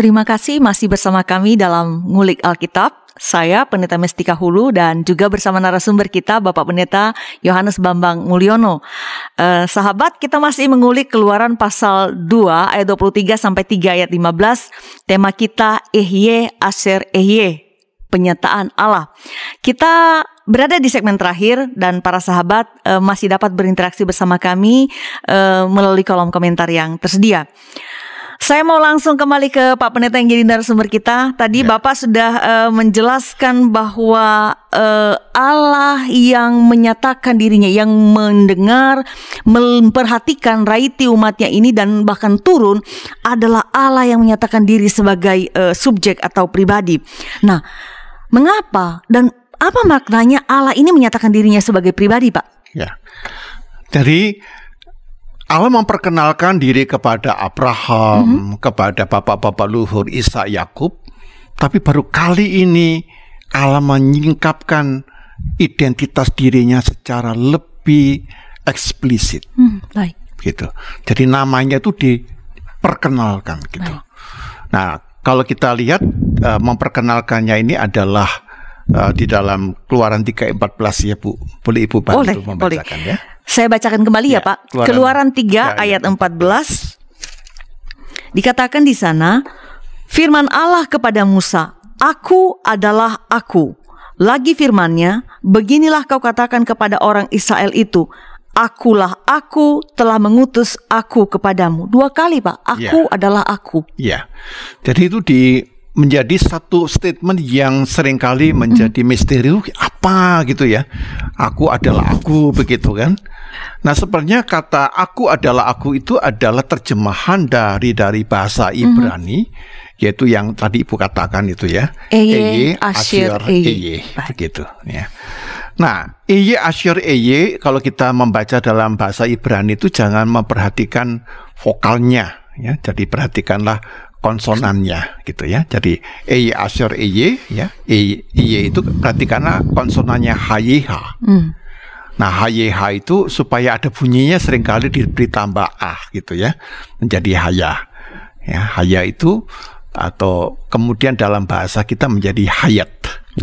Terima kasih masih bersama kami dalam Ngulik Alkitab. Saya Pendeta Mestika Hulu dan juga bersama narasumber kita Bapak Pendeta Yohanes Bambang Mulyono. Eh, sahabat, kita masih mengulik Keluaran pasal 2 ayat 23 sampai 3 ayat 15. Tema kita Ehye Aser Ehye, penyataan Allah. Kita berada di segmen terakhir dan para sahabat eh, masih dapat berinteraksi bersama kami eh, melalui kolom komentar yang tersedia. Saya mau langsung kembali ke Pak Pendeta yang jadi narasumber kita. Tadi Ya. Bapak sudah eh, menjelaskan bahwa eh, Allah yang menyatakan dirinya, yang mendengar, memperhatikan raiti umatnya ini dan bahkan turun adalah Allah yang menyatakan diri sebagai eh, subjek atau pribadi. Nah, mengapa dan apa maknanya Allah ini menyatakan dirinya sebagai pribadi, Pak? Ya. Jadi Allah memperkenalkan diri kepada Abraham, kepada bapak-bapak luhur Isa Yakub, tapi baru kali ini Allah menyingkapkan identitas dirinya secara lebih eksplisit Hmm, baik. gitu. Jadi namanya itu diperkenalkan gitu. Nah, kalau kita lihat eh, memperkenalkannya ini adalah eh, di dalam Keluaran 3:14 ya Bu. Boleh Ibu bantu Boleh, boleh. membacakan ya? Saya bacakan kembali ya, Ya, Pak. Keluaran Keluaran 3 tiga ayat ayat 14 dikatakan di sana firman Allah kepada Musa, "Aku adalah aku." Lagi firmannya, beginilah kau katakan kepada orang Israel itu, Akulah aku telah mengutus aku kepadamu. Dua kali, Pak. Aku Ya. adalah aku. Ya, jadi itu di menjadi satu statement yang sering kali menjadi misteri "Uh, apa gitu ya. Aku adalah aku begitu kan. Nah, sebenarnya kata aku adalah aku itu adalah terjemahan dari dari bahasa Ibrani yaitu yang tadi Ibu katakan itu ya. Eye, Asher, Eye. Begitu ya. Nah, eye asyur eye kalau kita membaca dalam bahasa Ibrani itu jangan memperhatikan vokalnya ya. Jadi perhatikanlah konsonannya gitu ya. Jadi eye asyur eye ya. Eye, eye itu perhatikanlah konsonannya HYH. Hmm. Nah, HYH itu supaya ada bunyinya sering kali diberi tambah ah gitu ya. Menjadi haya. Ya, haya itu atau kemudian dalam bahasa kita menjadi hayat.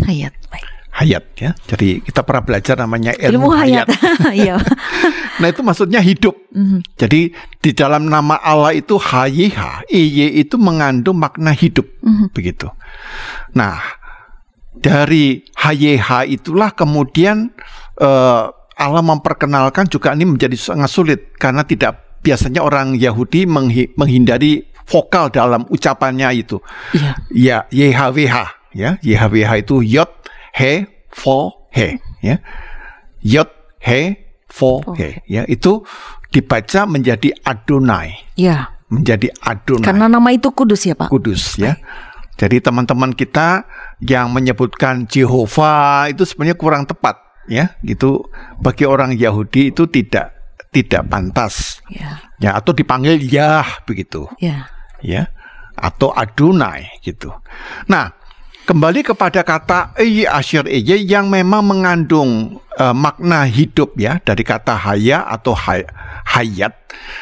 Hayat. Baik. Hayat ya. Jadi kita pernah belajar namanya ilmu, Ilmu hayat. [laughs] Iya. [laughs] Nah, itu maksudnya hidup. Mhm. Jadi di dalam nama Allah itu HYH, IY itu mengandung makna hidup. Mhm. Begitu. Nah, dari HYH itulah kemudian eh, Allah memperkenalkan juga ini menjadi sangat sulit karena tidak biasanya orang Yahudi menghi- menghindari vokal dalam ucapannya itu. Iya. Ya, YHWH ya. YHWH itu yod he fo he ya. Yod he fo he ya. Itu dibaca menjadi Adonai, Iya. menjadi Adonai Karena nama itu kudus ya, Pak. kudus ya. Jadi teman-teman kita yang menyebutkan Jehovah itu sebenarnya kurang tepat ya. Gitu bagi orang Yahudi itu tidak tidak pantas Iya. ya atau dipanggil Yah begitu Iya. ya atau Adonai gitu. Nah, kembali kepada kata Eye Asyir Eye yang memang mengandung eh, makna hidup ya dari kata haya atau hay- hayat.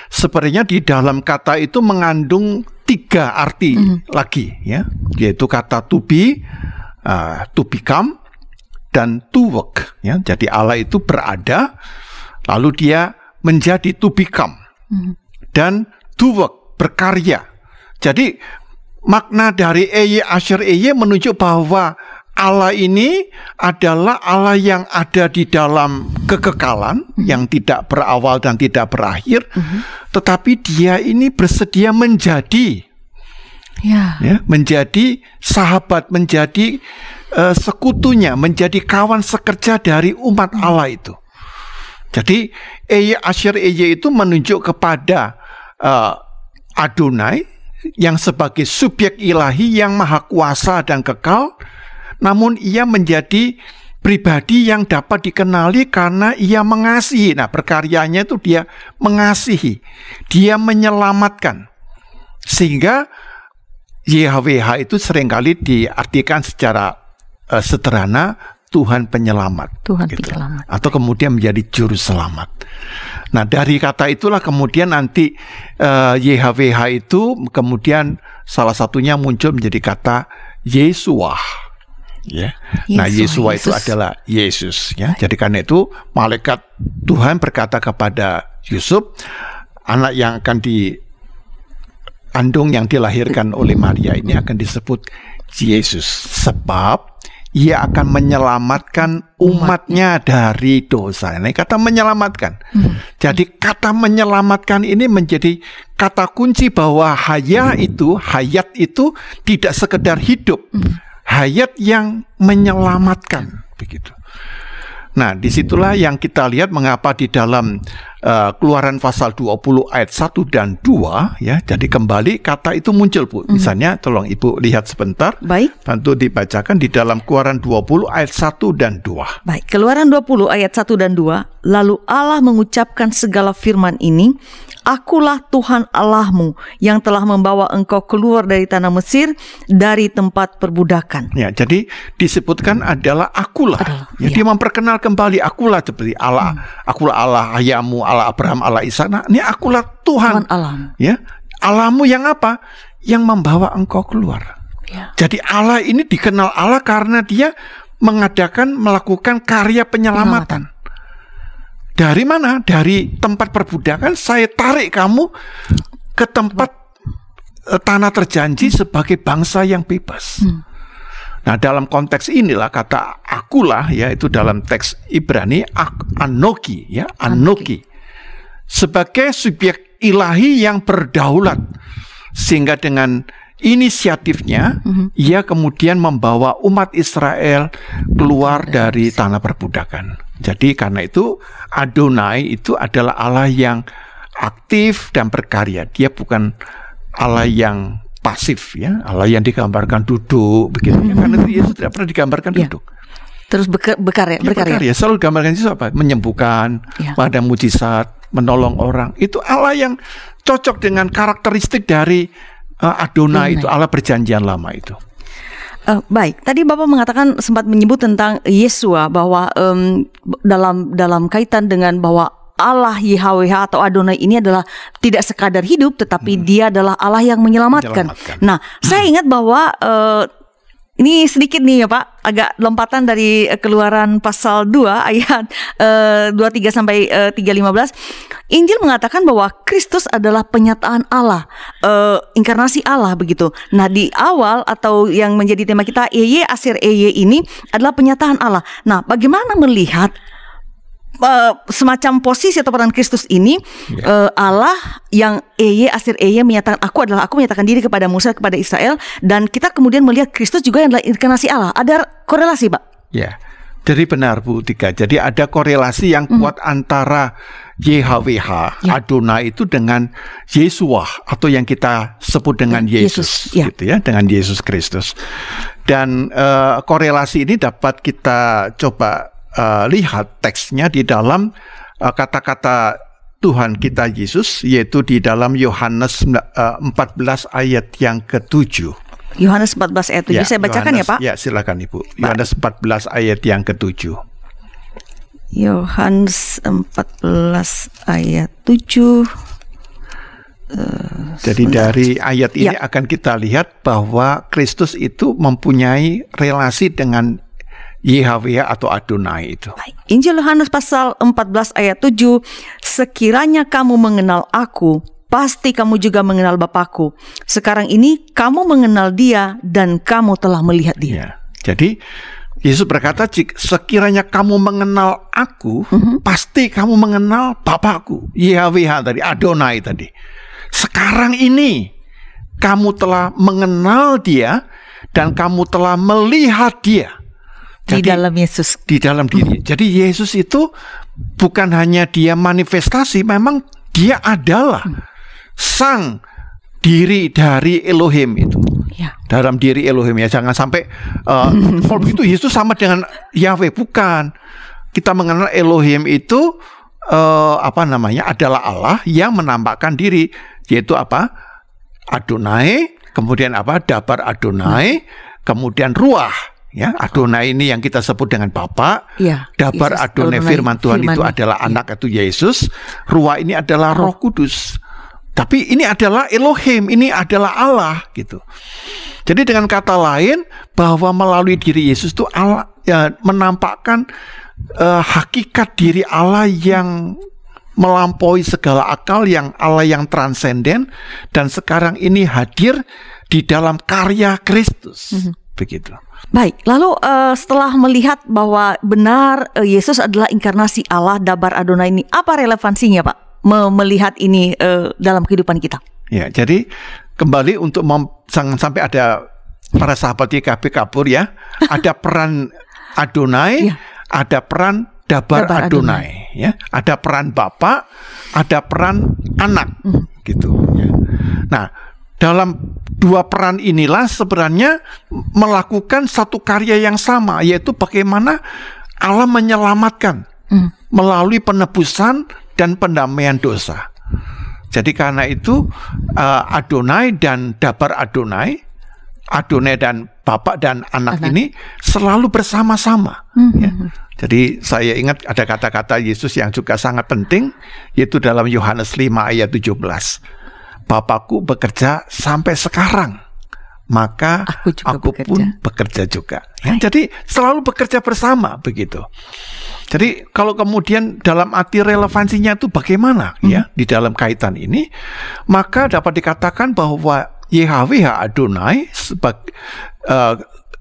Sebenarnya di dalam kata itu mengandung tiga arti lagi ya, yaitu kata to be, eh, to become dan to work ya. Jadi Allah itu berada lalu dia menjadi to become dan to work berkarya. Jadi makna dari Eye Asher Eye menunjuk bahwa Allah ini adalah Allah yang ada di dalam kekekalan yang tidak berawal dan tidak berakhir, tetapi Dia ini bersedia menjadi Ya. ya, menjadi sahabat, menjadi eh, sekutunya, menjadi kawan sekerja dari umat Allah itu. Jadi Eye Asher Eye itu menunjuk kepada eh, Adonai yang sebagai subjek ilahi yang maha kuasa dan kekal, namun ia menjadi pribadi yang dapat dikenali karena ia mengasihi. Nah, berkaryanya itu dia mengasihi, dia menyelamatkan. Sehingga YHWH itu sering kali diartikan secara eh, sederhana Tuhan penyelamat. Tuhan gitu. penyelamat. Atau kemudian menjadi juru selamat. Nah dari kata itulah kemudian nanti eh, YHWH itu kemudian salah satunya muncul menjadi kata Yesua. Ya. Nah Yesua, Yesua itu Yesus. adalah Yesus. Ya. Jadi karena itu malaikat Tuhan berkata kepada Yusuf, anak yang akan di andung yang dilahirkan oleh Maria ini akan disebut Yesus sebab ia akan menyelamatkan umatnya dari dosa. Ini kata menyelamatkan. Jadi kata menyelamatkan ini menjadi kata kunci bahwa haya itu, hayat itu tidak sekedar hidup. Hayat yang menyelamatkan begitu. Nah, di situlah yang kita lihat mengapa di dalam uh, keluaran pasal 20 ayat 1 dan 2 ya. Jadi kembali kata itu muncul, Bu. Misalnya tolong Ibu lihat sebentar. Baik. Bantu dibacakan di dalam keluaran 20 ayat 1 dan 2. Baik, Keluaran 20 ayat 1 dan 2, lalu Allah mengucapkan segala firman ini, Akulah Tuhan Allahmu yang telah membawa engkau keluar dari tanah Mesir dari tempat perbudakan. Ya, jadi disebutkan adalah akulah. Adalah, ya, iya. Dia memperkenal kembali akulah seperti Allah, akulah Allah ayahmu, Allah Abraham, Allah Ishak. Nah, ini akulah Tuhan. Tuhan Allahmu. Ya, Allahmu yang apa? Yang membawa engkau keluar. Ya. Jadi Allah ini dikenal Allah karena dia mengadakan melakukan karya penyelamatan. Dari mana? Dari tempat perbudakan saya tarik kamu ke tempat eh, tanah terjanji sebagai bangsa yang bebas. Nah, dalam konteks inilah kata akulah ya itu dalam teks Ibrani ak- anoki ya, anoki. Sebagai subjek ilahi yang berdaulat sehingga dengan inisiatifnya ia kemudian membawa umat Israel keluar dari tanah perbudakan. Jadi karena itu Adonai itu adalah Allah yang aktif dan berkarya. Dia bukan Allah yang pasif ya, Allah yang digambarkan duduk begitu ya. Karena itu Yesus tidak pernah digambarkan Ya. duduk. Terus beker, ya, Dia berkarya. berkarya. Selalu gambarkan Yesus apa? Menyembuhkan, Ya. pada mujizat, menolong orang. Itu Allah yang cocok dengan karakteristik dari uh, Adonai Adonai. itu, Allah perjanjian lama itu. Eh, baik, tadi Bapak mengatakan sempat menyebut tentang Yesua bahwa em, dalam dalam kaitan dengan bahwa Allah YHWH atau Adonai ini adalah tidak sekadar hidup tetapi dia adalah Allah yang menyelamatkan. Menyelamatkan. Nah, saya ingat bahwa eh, ini sedikit nih ya Pak, agak lompatan dari eh, keluaran pasal 2 [laughs] ayat eh, 23 sampai eh, 315. Injil mengatakan bahwa Kristus adalah penyataan Allah, eh, inkarnasi Allah begitu. Nah, di awal atau yang menjadi tema kita EY Asir EY ini adalah penyataan Allah. Nah, bagaimana melihat eh, semacam posisi atau peran Kristus ini eh, Allah yang EY Asir EY menyatakan aku adalah aku menyatakan diri kepada Musa kepada Israel dan kita kemudian melihat Kristus juga yang adalah inkarnasi Allah. Ada korelasi, Pak? Ya, jadi benar Bu Tika. Jadi ada korelasi yang kuat antara YHWH Ya. Adonai itu dengan Yesua atau yang kita sebut dengan Ya, Yesus, Yesus, ya. gitu ya, dengan Yesus Kristus. Dan eh, korelasi ini dapat kita coba eh, lihat teksnya di dalam eh, kata-kata Tuhan kita Yesus yaitu di dalam Yohanes eh, 14 ayat yang ketujuh. Yohanes 14 ayat 7. Saya bacakan ya, Yohanes- Pak. Ya, silakan Ibu. Yohanes 14 ayat yang ketujuh. Yohanes 14 ayat 7. Jadi dari ayat ini Ya. akan kita lihat bahwa Kristus itu mempunyai relasi dengan YHWH atau Adonai itu. Injil Yohanes pasal 14 ayat 7. Sekiranya kamu mengenal aku, pasti kamu juga mengenal Bapakku. Sekarang ini kamu mengenal dia dan kamu telah melihat dia. Ya. Jadi Yesus berkata, "Jik- sekiranya kamu mengenal aku, Mhm. pasti kamu mengenal Bapakku, YHWH tadi, Adonai tadi. Sekarang ini kamu telah mengenal dia dan kamu telah melihat dia. Di Jadi- dalam Yesus. di dalam diri. Jadi Yesus itu bukan hanya dia manifestasi, memang dia adalah sang diri dari Elohim itu. Ya. Dalam diri Elohim ya, jangan sampai uh, [laughs] kalau begitu Yesus sama dengan Yahweh bukan. Kita mengenal Elohim itu eh, apa namanya adalah Allah yang menampakkan diri yaitu apa? Adonai, kemudian apa? Dabar Adonai, kemudian ruah ya. Adonai ini yang kita sebut dengan Bapa. Ya, Dabar Yesus, Adonai Adonai, firman Tuhan itu firman. adalah anak itu Yesus. Ruah ini adalah Roh Kudus. Tapi ini adalah Elohim, ini adalah Allah gitu. Jadi dengan kata lain bahwa melalui diri Yesus itu Allah ya, menampakkan eh, hakikat diri Allah yang melampaui segala akal yang Allah yang transenden dan sekarang ini hadir di dalam karya Kristus. Begitu. Baik, lalu eh, setelah melihat bahwa benar eh, Yesus adalah inkarnasi Allah, Dabar Adonai ini, apa relevansinya Pak? Me- melihat ini eh, dalam kehidupan kita. Ya, jadi kembali untuk sampai ada para sahabat YKB kabur ya. Ada [laughs] peran Adonai, Ya. ada peran Dabar, Dabar Adonai, ya. Ada peran Bapak, ada peran anak, Hmm. gitu. Ya. Nah, dalam dua peran inilah sebenarnya melakukan satu karya yang sama, yaitu bagaimana Allah menyelamatkan Hmm. melalui penebusan dan pendamaian dosa. Jadi karena itu eh, Adonai dan Dabar Adonai, Adonai dan Bapak dan anak, Anak. ini selalu bersama-sama. Hmm, ya. Jadi saya ingat ada kata-kata Yesus yang juga sangat penting, yaitu dalam Yohanes 5 ayat 17. Bapakku bekerja sampai sekarang, maka Aku juga aku bekerja. pun bekerja juga. Ya, jadi selalu bekerja bersama begitu. Jadi kalau kemudian dalam arti relevansinya itu bagaimana ya di dalam kaitan ini, maka dapat dikatakan bahwa YHWH Adonai sebagai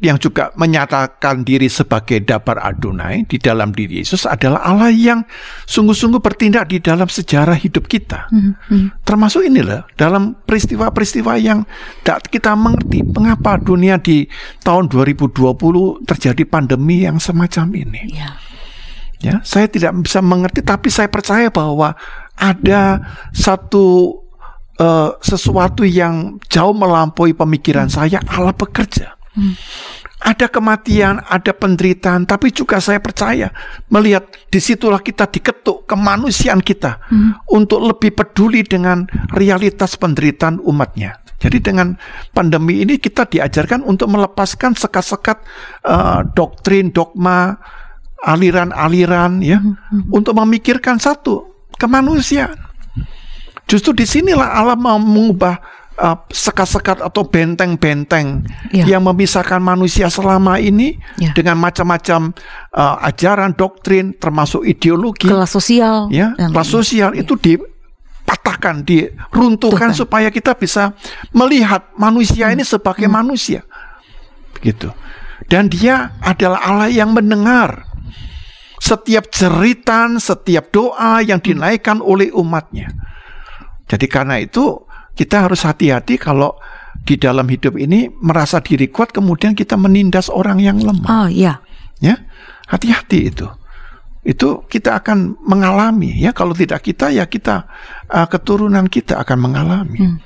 yang juga menyatakan diri sebagai dabar Adonai di dalam diri Yesus adalah Allah yang sungguh-sungguh bertindak di dalam sejarah hidup kita. Termasuk inilah dalam peristiwa-peristiwa yang tak kita mengerti mengapa dunia di tahun 2020 terjadi pandemi yang semacam ini. Ya. Ya, saya tidak bisa mengerti tapi saya percaya bahwa ada satu eh, sesuatu yang jauh melampaui pemikiran saya Allah bekerja. Ada kematian, ada penderitaan, tapi juga saya percaya melihat di situlah kita diketuk kemanusiaan kita hmm. untuk lebih peduli dengan realitas penderitaan umatnya. Jadi dengan pandemi ini kita diajarkan untuk melepaskan sekat-sekat uh, doktrin, dogma, aliran-aliran ya, hmm. hmm. untuk memikirkan satu kemanusiaan. Justru di sinilah Allah mau mengubah uh, sekat-sekat atau benteng-benteng ya. yang memisahkan manusia selama ini ya. dengan macam-macam uh, ajaran, doktrin, termasuk ideologi, kelas sosial, ya, kelas sosial ya. itu dipatahkan, diruntuhkan Tuhan. supaya kita bisa melihat manusia hmm. ini sebagai hmm. manusia, begitu. Dan Dia adalah Allah yang mendengar setiap jeritan, setiap doa yang hmm. dinaikkan oleh umatnya. Jadi karena itu kita harus hati-hati kalau di dalam hidup ini merasa diri kuat kemudian kita menindas orang yang lemah. Oh iya. Ya, hati-hati itu. Itu kita akan mengalami ya kalau tidak kita ya kita uh, keturunan kita akan mengalami. Hmm.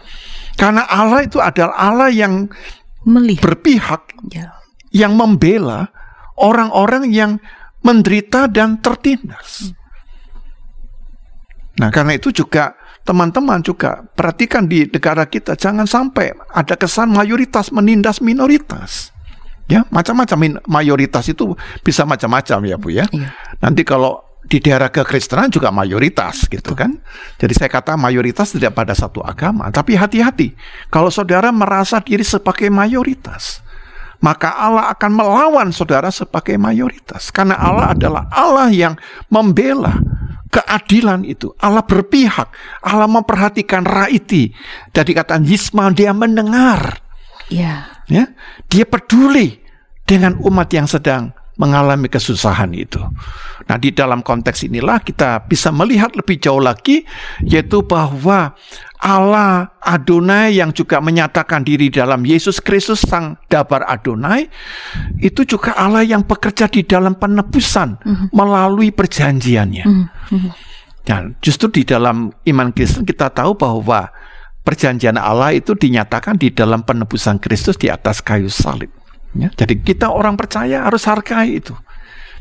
Karena Allah itu adalah Allah yang Melihat. berpihak, ya. yang membela orang-orang yang menderita dan tertindas. Hmm. Nah, karena itu juga teman-teman juga perhatikan di negara kita jangan sampai ada kesan mayoritas menindas minoritas. Ya, macam-macam mayoritas itu bisa macam-macam ya, Bu ya. Iya. Nanti kalau di daerah kekristenan juga mayoritas gitu kan. Jadi saya kata mayoritas tidak pada satu agama, tapi hati-hati kalau saudara merasa diri sebagai mayoritas, maka Allah akan melawan saudara sebagai mayoritas karena Allah adalah Allah yang membela keadilan itu. Allah berpihak. Allah memperhatikan raiti. Dari kata Yisma dia mendengar. Ya. ya. Dia peduli dengan umat yang sedang mengalami kesusahan itu. Nah, di dalam konteks inilah kita bisa melihat lebih jauh lagi yaitu bahwa Allah Adonai yang juga menyatakan diri dalam Yesus Kristus Sang Dabar Adonai itu juga Allah yang bekerja di dalam penebusan mm-hmm. melalui perjanjiannya. Dan justru di dalam iman Kristen kita tahu bahwa perjanjian Allah itu dinyatakan di dalam penebusan Kristus di atas kayu salib. Ya, jadi kita orang percaya harus hargai itu.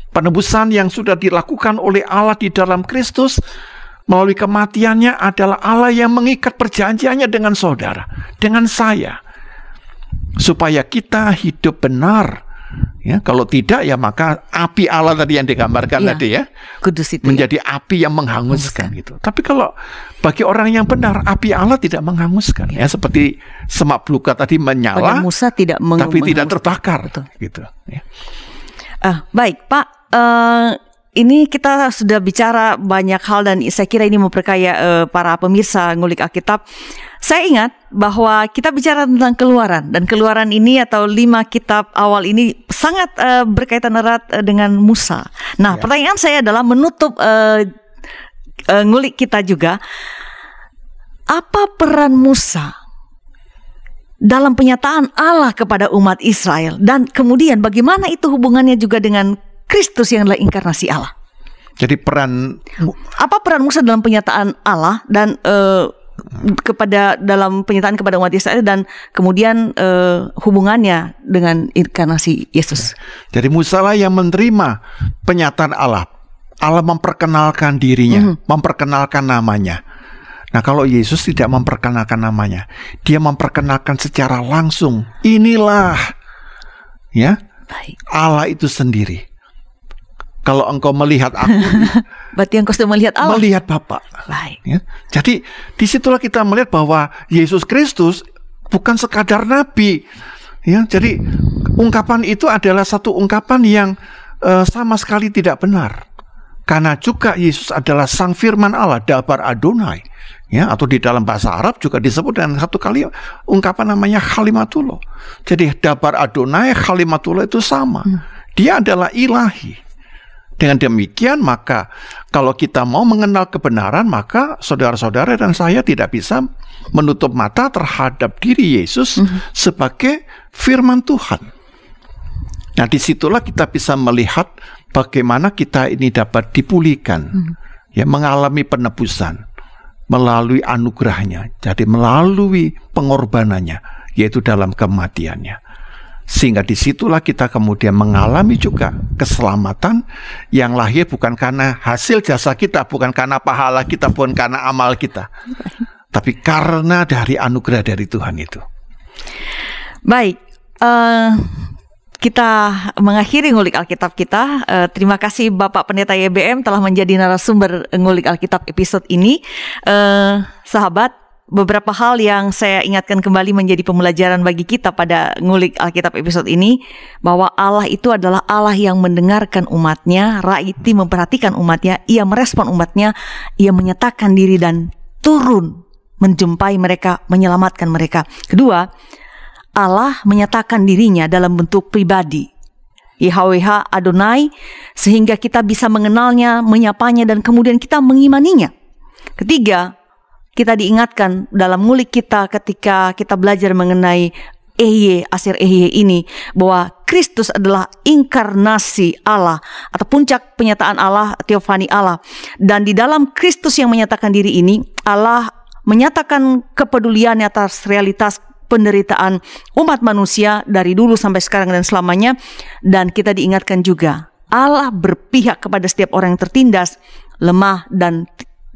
Penebusan yang sudah dilakukan oleh Allah di dalam Kristus melalui kematiannya adalah Allah yang mengikat perjanjiannya dengan saudara, dengan saya. Supaya kita hidup benar. Ya, kalau tidak ya maka api Allah tadi yang digambarkan ya, tadi ya, kudus itu menjadi ya. api yang menghanguskan gitu. Tapi kalau bagi orang yang benar api Allah tidak menghanguskan ya, ya seperti semak belukar tadi menyala, Pada Musa tidak meng tapi tidak terbakar Betul. gitu. Ya. Ah, baik Pak, uh, ini kita sudah bicara banyak hal dan saya kira ini memperkaya uh, para pemirsa ngulik Alkitab. Saya ingat bahwa kita bicara tentang keluaran dan keluaran ini atau lima kitab awal ini sangat uh, berkaitan erat uh, dengan Musa. Nah, ya. pertanyaan saya adalah menutup uh, uh, ngulik kita juga, apa peran Musa dalam penyataan Allah kepada umat Israel dan kemudian bagaimana itu hubungannya juga dengan Kristus yang adalah inkarnasi Allah? Jadi peran apa peran Musa dalam penyataan Allah dan uh, kepada dalam penyataan kepada umat Israel dan kemudian uh, hubungannya dengan inkarnasi Yesus. Jadi Musa lah yang menerima penyataan Allah. Allah memperkenalkan dirinya, mm -hmm. memperkenalkan namanya. Nah, kalau Yesus tidak memperkenalkan namanya, dia memperkenalkan secara langsung. Inilah ya Baik. Allah itu sendiri. Kalau engkau melihat aku, [laughs] berarti engkau sudah melihat Allah. Melihat Bapa. Baik. Ya. Jadi di situlah kita melihat bahwa Yesus Kristus bukan sekadar nabi. Ya, jadi ungkapan itu adalah satu ungkapan yang uh, sama sekali tidak benar. Karena juga Yesus adalah Sang Firman Allah, Dabar Adonai. Ya, atau di dalam bahasa Arab juga disebut dengan satu kali ungkapan namanya Khalimatullah. Jadi Dabar Adonai, Khalimatullah itu sama. Hmm. Dia adalah ilahi. Dengan demikian maka kalau kita mau mengenal kebenaran maka saudara-saudara dan saya tidak bisa menutup mata terhadap diri Yesus mm -hmm. sebagai firman Tuhan. Nah di situlah kita bisa melihat bagaimana kita ini dapat dipulihkan, mm -hmm. ya mengalami penebusan melalui anugerahnya, jadi melalui pengorbanannya, yaitu dalam kematiannya. Sehingga di situlah kita kemudian mengalami juga keselamatan yang lahir bukan karena hasil jasa kita, bukan karena pahala kita, bukan karena amal kita. Tapi karena dari anugerah dari Tuhan itu. Baik, uh, kita mengakhiri ngulik Alkitab kita. Uh, terima kasih Bapak Pendeta YBM telah menjadi narasumber ngulik Alkitab episode ini. Uh, sahabat, beberapa hal yang saya ingatkan kembali menjadi pembelajaran bagi kita pada ngulik Alkitab episode ini bahwa Allah itu adalah Allah yang mendengarkan umatnya, raiti memperhatikan umatnya, ia merespon umatnya, ia menyatakan diri dan turun menjumpai mereka, menyelamatkan mereka. Kedua, Allah menyatakan dirinya dalam bentuk pribadi. YHWH Adonai sehingga kita bisa mengenalnya, menyapanya dan kemudian kita mengimaninya. Ketiga, kita diingatkan dalam ngulik kita ketika kita belajar mengenai Ehye, Asir Ehye ini bahwa Kristus adalah inkarnasi Allah atau puncak penyataan Allah, teofani Allah. Dan di dalam Kristus yang menyatakan diri ini, Allah menyatakan kepeduliannya atas realitas penderitaan umat manusia dari dulu sampai sekarang dan selamanya dan kita diingatkan juga Allah berpihak kepada setiap orang yang tertindas, lemah dan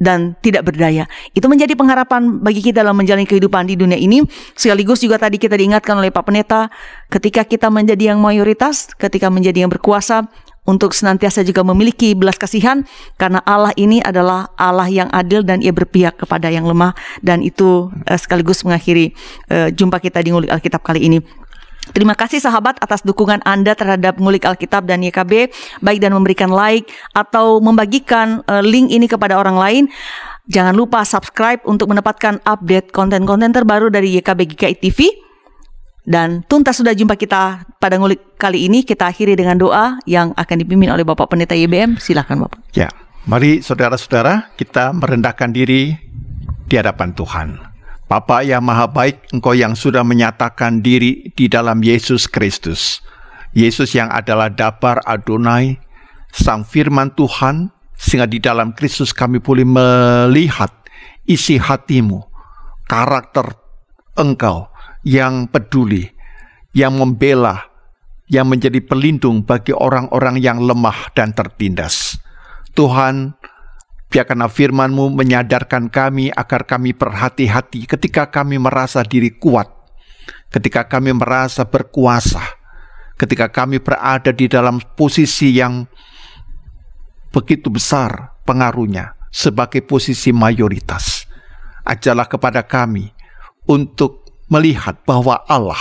dan tidak berdaya. Itu menjadi pengharapan bagi kita dalam menjalani kehidupan di dunia ini. Sekaligus juga tadi kita diingatkan oleh Pak Pendeta, ketika kita menjadi yang mayoritas, ketika menjadi yang berkuasa, untuk senantiasa juga memiliki belas kasihan karena Allah ini adalah Allah yang adil dan ia berpihak kepada yang lemah dan itu uh, sekaligus mengakhiri uh, jumpa kita di ngulik Alkitab kali ini. Terima kasih sahabat atas dukungan Anda terhadap Ngulik Alkitab dan YKB, baik dan memberikan like atau membagikan uh, link ini kepada orang lain. Jangan lupa subscribe untuk mendapatkan update konten-konten terbaru dari YKB GKI TV. Dan tuntas sudah jumpa kita pada ngulik kali ini. Kita akhiri dengan doa yang akan dipimpin oleh Bapak Pendeta YBM. Silakan Bapak. Ya, mari saudara-saudara kita merendahkan diri di hadapan Tuhan. Bapa yang maha baik, Engkau yang sudah menyatakan diri di dalam Yesus Kristus. Yesus yang adalah dabar Adonai, Sang Firman Tuhan, sehingga di dalam Kristus kami boleh melihat isi hatimu, karakter Engkau yang peduli, yang membela, yang menjadi pelindung bagi orang-orang yang lemah dan tertindas. Tuhan, Biarkanlah firman-Mu menyadarkan kami agar kami berhati-hati ketika kami merasa diri kuat, ketika kami merasa berkuasa, ketika kami berada di dalam posisi yang begitu besar pengaruhnya sebagai posisi mayoritas. Ajalah kepada kami untuk melihat bahwa Allah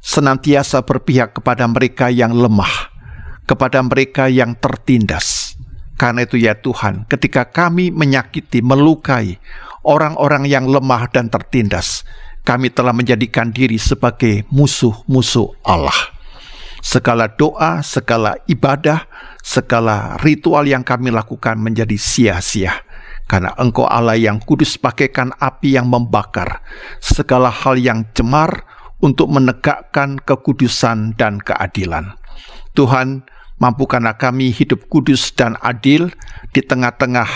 senantiasa berpihak kepada mereka yang lemah, kepada mereka yang tertindas karena itu ya Tuhan, ketika kami menyakiti, melukai orang-orang yang lemah dan tertindas, kami telah menjadikan diri sebagai musuh-musuh Allah. Segala doa, segala ibadah, segala ritual yang kami lakukan menjadi sia-sia. Karena engkau Allah yang kudus pakaikan api yang membakar segala hal yang cemar untuk menegakkan kekudusan dan keadilan. Tuhan, Mampukanlah kami hidup kudus dan adil di tengah-tengah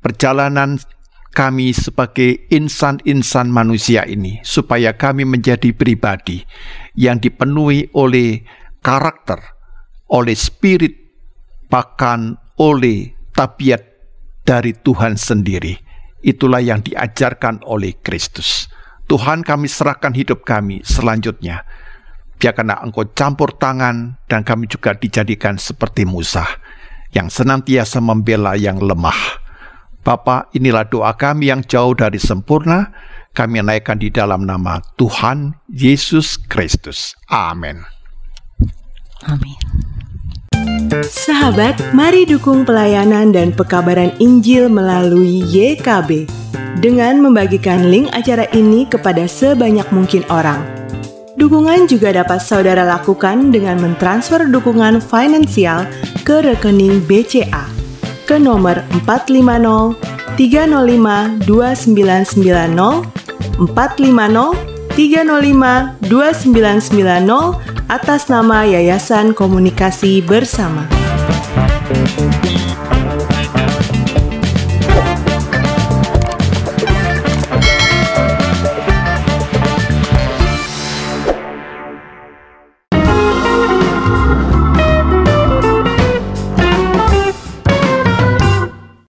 perjalanan kami sebagai insan-insan manusia ini, supaya kami menjadi pribadi yang dipenuhi oleh karakter, oleh spirit, bahkan oleh tabiat dari Tuhan sendiri. Itulah yang diajarkan oleh Kristus. Tuhan kami serahkan hidup kami selanjutnya Biarkanlah engkau campur tangan dan kami juga dijadikan seperti Musa yang senantiasa membela yang lemah. Bapa, inilah doa kami yang jauh dari sempurna. Kami naikkan di dalam nama Tuhan Yesus Kristus. Amin. Amin. Sahabat, mari dukung pelayanan dan pekabaran Injil melalui YKB dengan membagikan link acara ini kepada sebanyak mungkin orang Dukungan juga dapat saudara lakukan dengan mentransfer dukungan finansial ke rekening BCA ke nomor 450 305 2990 450 305 2990 atas nama Yayasan Komunikasi Bersama.